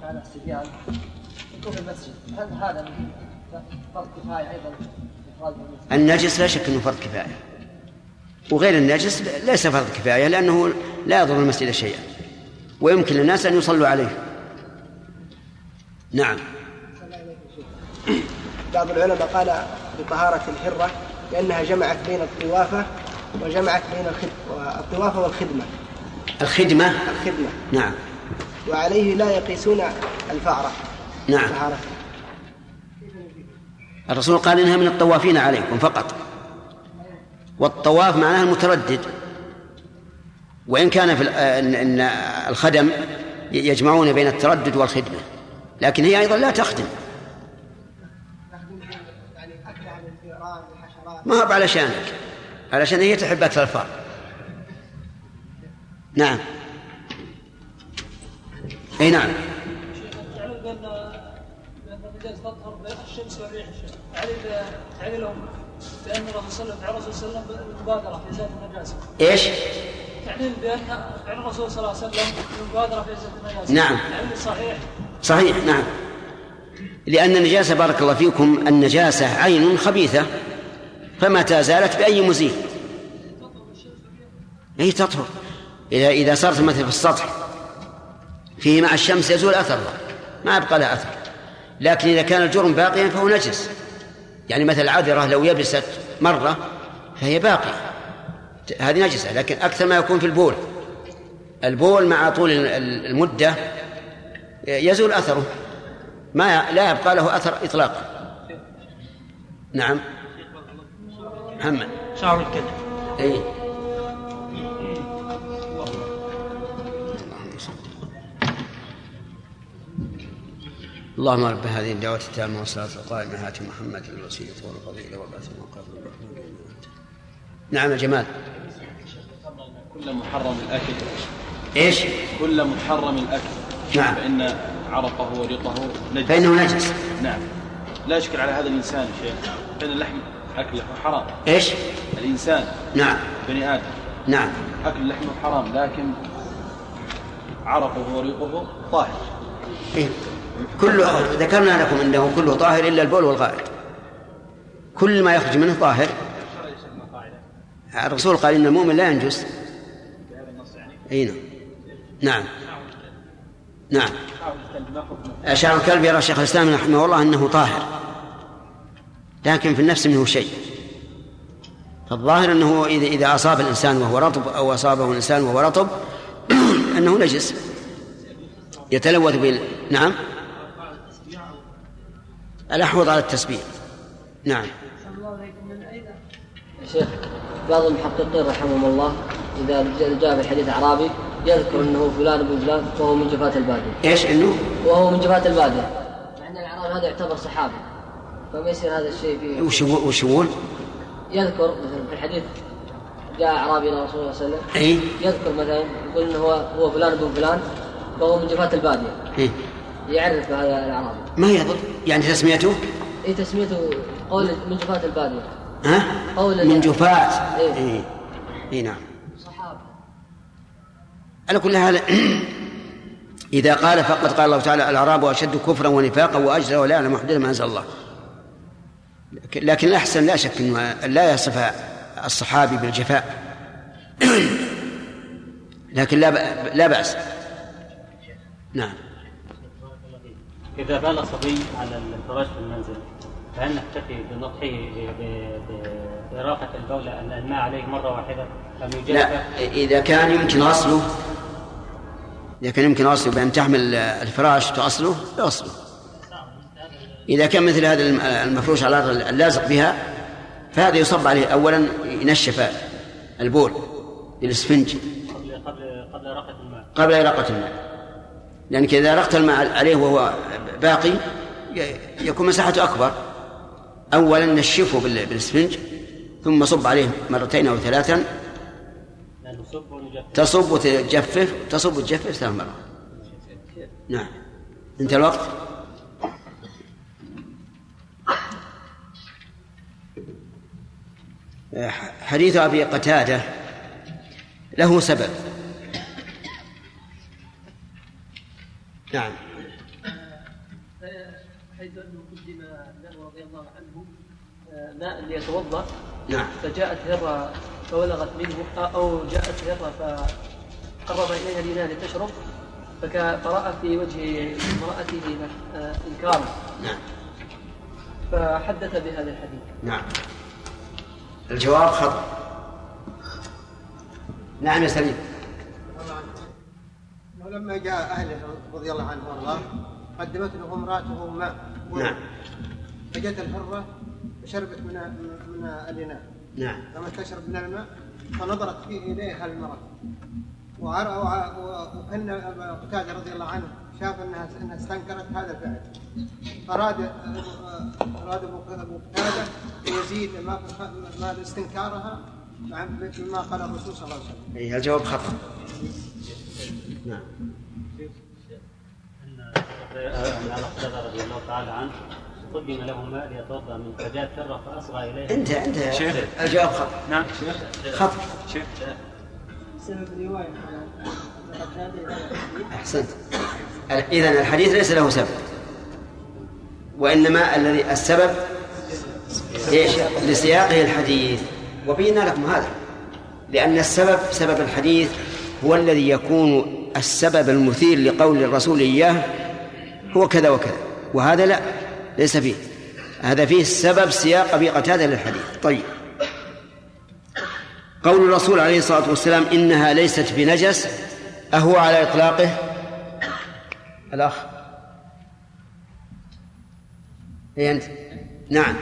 Speaker 2: على يكون في المسجد. هل هذا
Speaker 1: النجس لا شك أنه فرض كفاية. وغير النجس ليس فرض كفاية لأنه لا يضر المسجد شيئا ويمكن للناس أن يصلوا عليه. نعم.
Speaker 6: بعض العلماء قال بطهارة الحرة لأنها جمعت بين الطوافة وجمعت بين الطوافة والخدمة.
Speaker 1: الخدمة؟
Speaker 6: الخدمة.
Speaker 1: نعم.
Speaker 6: وعليه لا يقيسون الفأرة.
Speaker 1: نعم. الرسول قال إنها من الطوافين عليكم فقط. والطواف معناها المتردد. وإن كان في إن الخدم يجمعون بين التردد والخدمة. لكن هي أيضا لا تخدم. ما هو علشانك علشان هي تحب أكثر الفار نعم. أي نعم.
Speaker 2: تعلم بان بأن علي لهم بأن الرسول صلى الله عليه وسلم المبادره في ازاله النجاسة.
Speaker 1: إيش؟
Speaker 2: تعليل بأن فعل الرسول صلى الله عليه وسلم المبادره في ازاله النجاسة.
Speaker 1: نعم.
Speaker 2: تعليل صحيح.
Speaker 1: صحيح نعم. لأن النجاسة بارك الله فيكم النجاسة عين خبيثة فمتى زالت بأي مزيل أي تطهر. إذا إذا صارت مثل في السطح فيه مع الشمس يزول أثرها ما يبقى لها أثر. لكن إذا كان الجرم باقيا فهو نجس. يعني مثل العذرة لو يبست مرة فهي باقية. هذه نجسة لكن أكثر ما يكون في البول. البول مع طول المدة يزول أثره. ما لا يبقى له أثر إطلاقا. نعم. محمد.
Speaker 7: شعر الكذب
Speaker 1: اي اللهم رب هذه الدعوة التامة والصلاة القائمة. هات محمد الوسيلة والفضيلة والبعث المقام نعم يا جمال
Speaker 3: كل محرم الأكل.
Speaker 1: إيش؟
Speaker 3: كل محرم الأكل.
Speaker 1: نعم.
Speaker 3: فإن عرقه وريقه نجس.
Speaker 1: فإنه نجس.
Speaker 3: نعم. لا يشكل على هذا الإنسان شيء فإن اللحم أكله حرام.
Speaker 1: إيش؟
Speaker 3: الإنسان.
Speaker 1: نعم.
Speaker 3: بني آدم.
Speaker 1: نعم.
Speaker 3: أكل لحمه حرام لكن عرقه وريقه طاهر.
Speaker 1: إيه؟ كل ذكرنا لكم انه كله طاهر إلا البول والغائط. كل ما يخرج منه طاهر. الرسول قال إن المؤمن لا ينجس. إي نعم. نعم. نعم. شعر الكلب يرى شيخ الإسلام رحمه الله أنه طاهر. لكن في النفس منه شيء. فالظاهر أنه اذا إذا أصاب الإنسان وهو رطب أو أصابه الإنسان وهو رطب أنه نجس. يتلوث بال نعم. الأحوط على التسبيح. نعم.
Speaker 8: يا شيخ بعض المحققين رحمهم الله إذا جاء في حديث أعرابي يذكر أنه فلان ابن فلان وهو من جفاة البادية.
Speaker 1: إيش إنه؟
Speaker 8: وهو من جفاة البادية. مع أن الأعرابي هذا يعتبر صحابي. فما يصير هذا الشيء في
Speaker 1: وش يقول- وش يقول؟
Speaker 8: يذكر مثلا في الحديث جاء أعرابي إلى رسول الله صلى الله عليه وسلم.
Speaker 1: اي
Speaker 8: يذكر مثلا يقول أنه هو هو فلان ابن فلان وهو من جفاة البادية.
Speaker 1: إيه؟
Speaker 8: يعرف هذا الأعرابي
Speaker 1: ما يضر يعني تسميته؟
Speaker 8: إيه تسميته قول من جفاة البادية.
Speaker 1: ها؟
Speaker 8: قول
Speaker 1: من جفاة
Speaker 8: إيه.
Speaker 1: اي اي نعم.
Speaker 8: صحابي
Speaker 1: على كل حال إذا قال فقد قال الله تعالى الأعراب أشد كفرا ونفاقا وأجرى ولا يعلم حدود ما أنزل الله. لكن- الأحسن لا شك أنه لا يصف الصحابي بالجفاء. لكن لا لا بأس. نعم.
Speaker 9: إذا بال صبي على الفراش في المنزل فهل نكتفي بنطحه بإراقة البول أن الماء عليه مرة واحدة أم؟
Speaker 1: لا إذا كان يمكن غسله إذا كان يمكن غسله بأن تحمل الفراش تغسله يغسله إذا كان مثل هذا الم- المفروش على الأرض اللازق بها فهذا يصب عليه أولا ينشف البول بالإسفنج
Speaker 9: قبل قبل قبل إراقة الماء.
Speaker 1: قبل إراقة الماء. لأنك إذا أرقت الماء عليه وهو باقي يكون مساحته أكبر. أولا نشفه بال- بالإسفنج ثم صب عليه مرتين أو ثلاثا. تصب وتجفف تصب وتجفف ثلاث مرات. نعم. انتهى الوقت؟ حديث أبي قتادة له سبب. نعم.
Speaker 2: حيث انه قدم له رضي الله عنه آه، ماء ليتوضأ
Speaker 1: نعم.
Speaker 2: فجاءت هرة فولغت منه أو جاءت هرة فقرب إليها الاناء لتشرب فراى في وجه امرأته آه، انكارا
Speaker 1: نعم.
Speaker 2: فحدث بهذا الحديث.
Speaker 1: نعم. الجواب خطأ. نعم يا سليم.
Speaker 10: ولما جاء أهله رضي الله عنه وارضاه قدمت له امرأته ماء
Speaker 1: نعم.
Speaker 10: فجت الحرة وشربت من من الإناء.
Speaker 1: نعم.
Speaker 10: لما تشرب من الماء فنظرت فيه إليها المرأة. وعر- وع- و- وكان أبا قتادة رضي الله عنه شاف أنها أنها استنكرت هذا الفعل. فاراد أراد أبو أبو قتادة يزيد ما ما استنكارها مع مثل ما قال الرسول صلى الله عليه وسلم.
Speaker 1: إيه، الجواب خطأ. نعم.
Speaker 9: أن قتادة رضي الله تعالى عنه قدم له ماء ليتوضأ من فجاءت هرة فأصغى إليه.
Speaker 1: انت انت.
Speaker 9: شيخ.
Speaker 1: الجواب خطأ
Speaker 9: نعم.
Speaker 1: خطأ
Speaker 9: شيخ.
Speaker 2: سبب رواية.
Speaker 1: أحسنت. إذا الحديث ليس له سبب. وإنما الذي السبب إيش؟ لسياقه الحديث. وبينا لكم هذا. لأن السبب سبب الحديث هو الذي يكون السبب المثير لقول الرسول إياه هو كذا وكذا وهذا لا ليس فيه هذا فيه السبب سياق أبي قتادة للحديث. طيب. قول الرسول عليه الصلاة والسلام إنها ليست بنجس أهو على إطلاقه؟ الأخ. إيه أنت؟ نعم.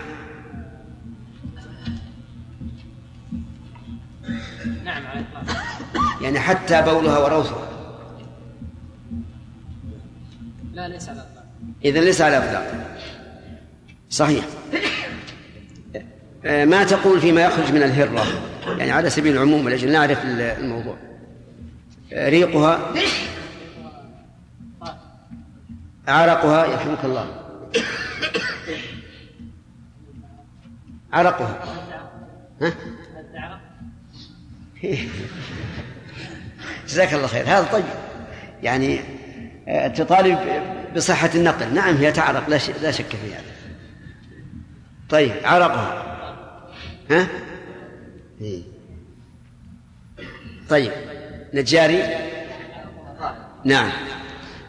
Speaker 1: نعم على إطلاقه. يعني حتى بولها وروثها.
Speaker 2: لا ليس على الأطلاق.
Speaker 1: إذا ليس على إطلاق صحيح. آه، ما تقول فيما يخرج من الهرة؟ يعني على سبيل العموم لأجل نعرف الموضوع. آه، ريقها. عرقها. يرحمك الله. عرقها. ها؟ جزاك الله خير. هذا طيب. يعني تطالب بصحة النقل. نعم هي تعرق. لا, لا شك في هذا. طيب عرقها. ها؟ إيه. طيب نجاري؟ نعم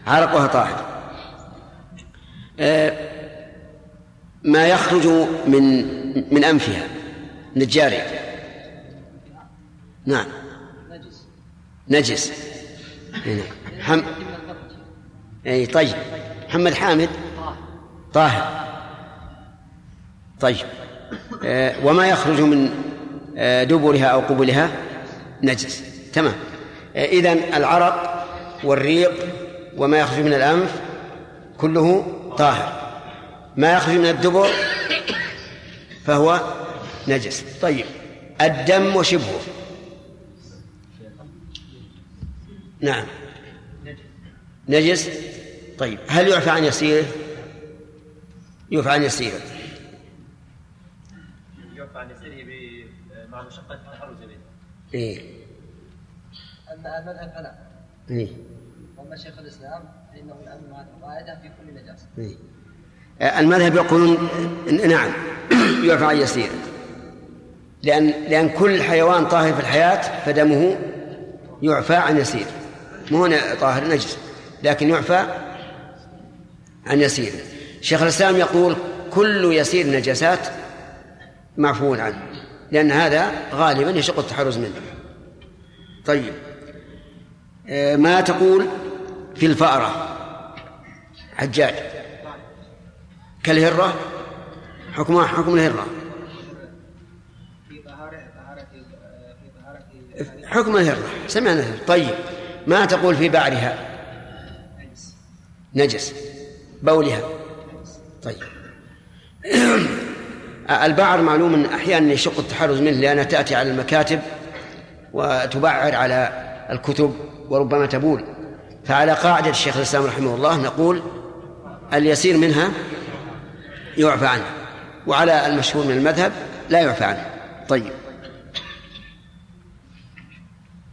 Speaker 1: عرقها طاهر. آه، ما يخرج من من أنفها؟ نجاري. نعم. نجس. هنا حم... اي طيب. محمد حامد؟ طاهر. طيب. آه وما يخرج من آه دبرها أو قبلها؟ نجس. تمام. آه اذا العرق والريق وما يخرج من الأنف كله طاهر. ما يخرج من الدبر فهو نجس. طيب. الدم وشبهه. نعم. نجس. طيب هل يعفى عن يسيره؟ يعفى عن يسيره.
Speaker 7: يعفى عن يسيره مع مشقة التحرز به.
Speaker 1: إيه.
Speaker 8: أما المذهب فلا.
Speaker 1: إيه.
Speaker 8: وأما شيخ الإسلام فإنه يأمن هذه القاعدة في كل نجاسة
Speaker 1: إيه. المذهب يقولون نعم يعفى عن يسيره. لأن لأن كل حيوان طاهر في الحياة فدمه يعفى عن يسير مو هنا طاهر نجس. لكن يعفى عن يسير. شيخ الإسلام يقول كل يسير نجاسات معفو عنه لأن هذا غالبا يشق التحرز منه. طيب. آه، ما تقول في الفأرة؟ حجاج. كالهرة؟ حكمها حكم الهرة. حكم الهرة. سمعنا طيب. ما تقول في بعرها؟ نجس. بولها. طيب. البعر معلوم أحيانا يشق التحرز منه لأنها تأتي على المكاتب وتبعر على الكتب وربما تبول. فعلى قاعدة الشيخ الإسلام رحمه الله نقول اليسير منها يعفى عنه وعلى المشهور من المذهب لا يعفى عنه. طيب.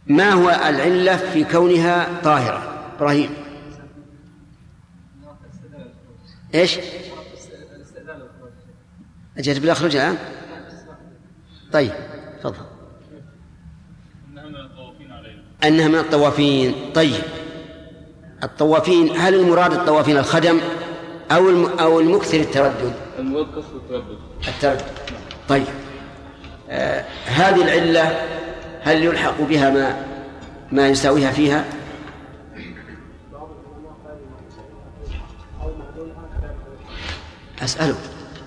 Speaker 1: ما هو العلة في كونها طاهرة؟ إبراهيم. إيش؟ أجل بالأخرج الآن طيب تفضل. أنها من الطوافين طيب. الطوافين هل المراد الطوافين الخدم أو الم... أو المكثر التردد؟
Speaker 11: المراد كسر التردد
Speaker 1: التردد. طيب. آه هذه العلة هل يلحق بها ما ما يساويها فيها؟ أسأله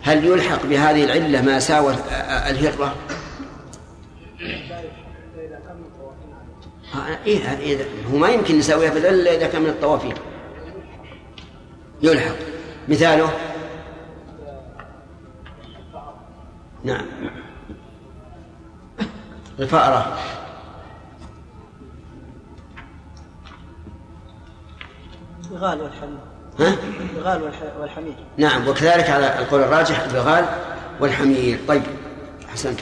Speaker 1: هل يلحق بهذه العلة ما ساوى الهرة؟ إيه إيه هو ما يمكن يساويها في العلة إذا كان من الطوافين يلحق. مثاله؟ نعم. الفأرة.
Speaker 6: البغال والحمير
Speaker 1: ها؟
Speaker 6: البغال والح- والحمير.
Speaker 1: نعم وكذلك على القول الراجح البغال والحمير. طيب أحسنت.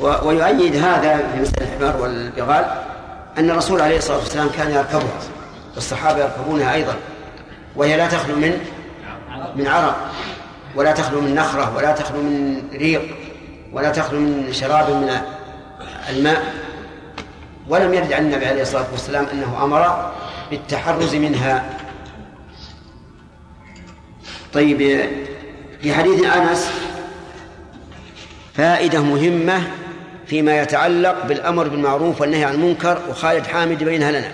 Speaker 1: و- ويؤيد هذا في مسألة الحمار والبغال أن الرسول عليه الصلاة والسلام كان يركبها والصحابة يركبونها أيضا وهي لا تخلو من من عرق ولا تخلو من نخرة ولا تخلو من ريق ولا تخلو من شراب من الماء. ولم يرد عن النبي عليه الصلاة والسلام أنه أمر بالتحرز منها. طيب في حديث أنس فائدة مهمة فيما يتعلق بالأمر بالمعروف والنهي عن المنكر وخالد حامد بينها لنا.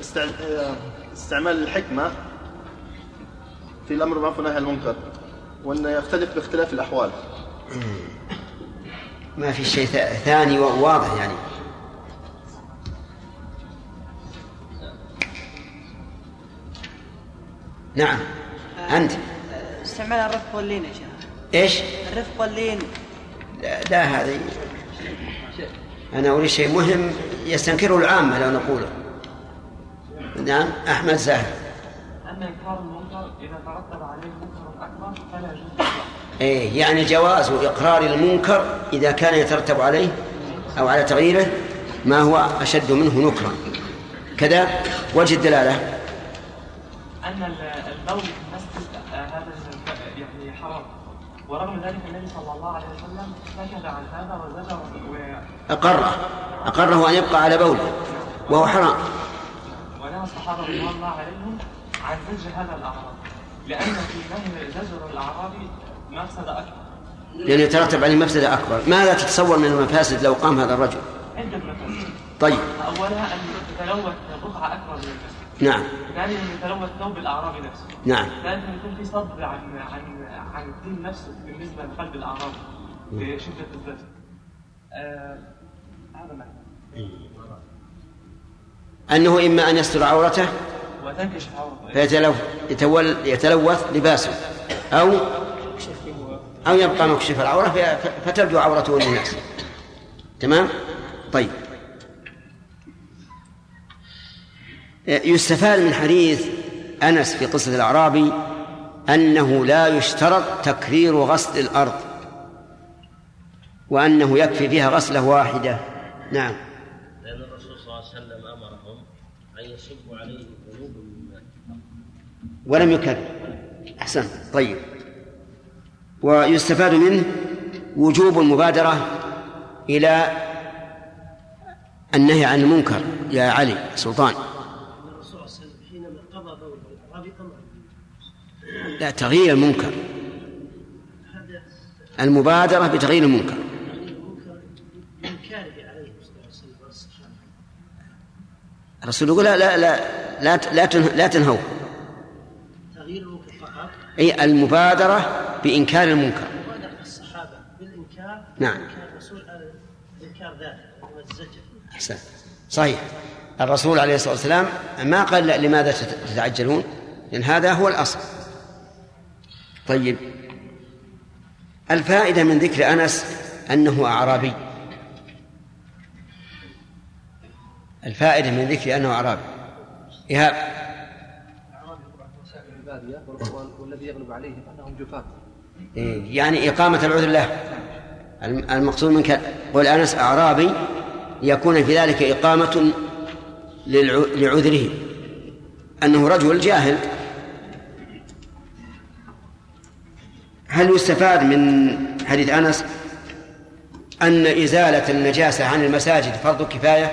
Speaker 12: استع- استعمال الحكمة في الأمر بالمعروف والنهي عن المنكر وأنه يختلف باختلاف الأحوال.
Speaker 1: ما في شيء ثاني واضح يعني. نعم. أنت.
Speaker 13: استعمال الرفق واللين يا شيخ.
Speaker 1: إيش؟
Speaker 13: الرفق واللين
Speaker 1: لا, لا هذه. أنا أريد شيء مهم يستنكره العامة لو نقوله. نعم أحمد زاهد
Speaker 14: أن إنكار المنكر إذا ترتب عليه منكر أكبر فلا يجوز.
Speaker 1: إيه يعني جواز إقرار المنكر إذا كان يترتب عليه أو على تغييره ما هو أشد منه نكرا. كذا وجه الدلالة.
Speaker 14: أن ال- البول في المسجد آه، هذا يعني حرام. ورغم ذلك النبي صلى الله عليه وسلم سكت عن هذا وزجر و-
Speaker 1: أقره أقره أن يبقى على بوله وهو حرام.
Speaker 14: ونهى الصحابة رضوان الله عليهم عن زج هذا الأعراب لأن في نهي زجر الأعرابي مفسدة أكبر.
Speaker 1: لأنه يترتب عليه مفسدة أكبر. ماذا تتصور من المفاسد لو قام هذا الرجل؟
Speaker 14: عدة مفاسد
Speaker 1: طيب.
Speaker 14: أولها أن تتلوث بقعة أكبر من المسجد.
Speaker 1: نعم.
Speaker 14: ثانيا أن يتلوث ثوب الأعرابي نفسه.
Speaker 1: نعم.
Speaker 14: ثالثا يكون في صد عن عن عن الدين نفسه بالنسبة لقلب الأعرابي بشدة الزجر آه، هذا معنى.
Speaker 1: أنه إما أن يستر عورته
Speaker 14: وتنكشف عورته.
Speaker 1: فيتلوث يتول يتلوث لباسه أو أو يبقى مكشف العورة فتبدو عورته للناس. تمام؟ طيب. يستفاد من حديث أنس في قصة الأعرابي أنه لا يشترط تكرير غسل الأرض وأنه يكفي فيها غسلة واحدة. نعم.
Speaker 15: لأن الرسول صلى الله عليه وسلم أمرهم أن يصبوا عليه ذنوب من ماء
Speaker 1: ولم يكرر أحسن طيب. ويستفاد منه وجوب المبادرة إلى النهي عن المنكر. يا علي سلطان
Speaker 16: الرسول صلى الله عليه وسلم حينما قضى بول الاعرابي أمر
Speaker 1: لا تغيير المنكر. المبادرة بتغيير المنكر. الرسول يقول لا لا لا لا, لا, لا
Speaker 16: تغيير المنكر فقط
Speaker 1: أي المبادرة بإنكار المنكر.
Speaker 16: وبادر الصحابه بالانكار
Speaker 1: نعم.
Speaker 16: انكار الرسول على انكار ذلك والزجر
Speaker 1: أحسن. صحيح. الرسول عليه الصلاة والسلام ما قال لماذا تت- تتعجلون؟ لأن هذا هو الأصل. طيب. الفائدة من ذكر أنس أنه أعرابي. الفائدة من ذكر أنه أعرابي. إيهاب.
Speaker 17: والذي يغلب عليهم أنهم جفاة
Speaker 1: يعني إقامة العذر له. الم- المقصود من كلام قول أنس أعرابي ليكون في ذلك إقامة لعذره. أنه رجل جاهل. هل يستفاد من حديث أنس أن إزالة النجاسة عن المساجد فرض كفاية؟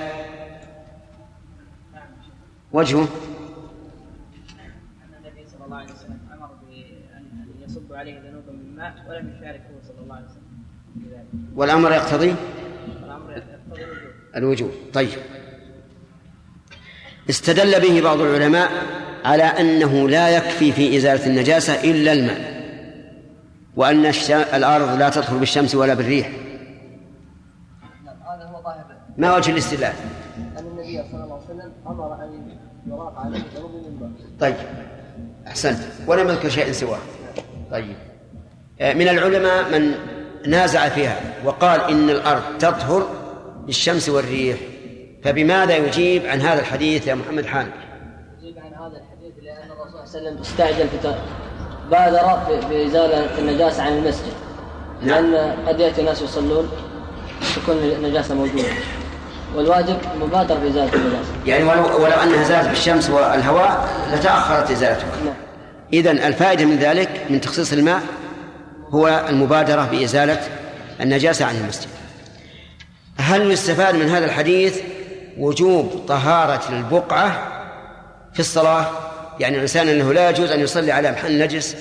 Speaker 1: وجهه؟
Speaker 5: أن النبي صلى الله عليه وسلم أمر بأن أن يصب عليه ذنوبا من ماء ولم يشارك هو صلى الله عليه وسلم
Speaker 1: والأمر يقتضي؟
Speaker 5: والأمر يقتضي الوجوب.
Speaker 1: الوجوب. طيب. استدل به بعض العلماء على أنه لا يكفي في إزالة النجاسة إلا الماء وأن الأرض لا تطهر بالشمس ولا بالريح.
Speaker 8: هذا هو ظاهر.
Speaker 1: ما وجه الاستدلال؟
Speaker 8: أن النبي صلى الله عليه وسلم أمر أن يراق عليه ماء
Speaker 1: طيب. أحسنت. ولم يذكر شيئا سواه. طيب. آه، من العلماء من نازع فيها وقال إن الأرض تطهر بالشمس والريح. فبماذا يجيب عن هذا الحديث يا محمد حامد؟
Speaker 8: يجيب عن هذا الحديث لأن الرسول صلى الله عليه وسلم استعجل في بادر في- في إزالة النجاسة عن المسجد. لأن قد يأتي ناس يصلون تكون النجاسة موجودة. والواجب مبادرة في إزالة النجاسة.
Speaker 1: يعني ولو, ولو أنها زالت بالشمس والهواء لتأخرت إزالتها. إذا الفائدة من ذلك من تخصيص الماء هو المبادرة بإزالة النجاسة عن المسجد. هل يستفاد من هذا الحديث وجوب طهارة البقعة في الصلاة؟ يعني الإنسان أنه لا يجوز أن يصلي على محل نجس.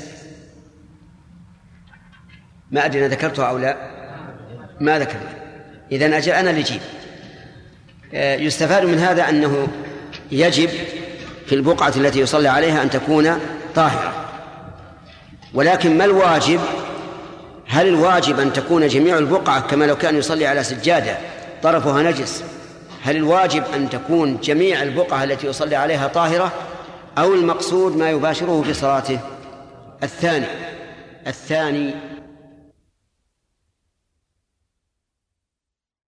Speaker 1: ما أدري أنا ذكرتها أو لا. ما ذكرنا إذا أجل أنا اللي أجيب. آه، يستفاد من هذا أنه يجب في البقعة التي يصلي عليها أن تكون طاهرة. ولكن ما الواجب؟ هل الواجب أن تكون جميع البقعة كما لو كان يصلي على سجادة طرفها نجس؟ هل الواجب أن تكون جميع البقعة التي يصلي عليها طاهرة؟ أو المقصود ما يباشره في صلاته الثاني. الثاني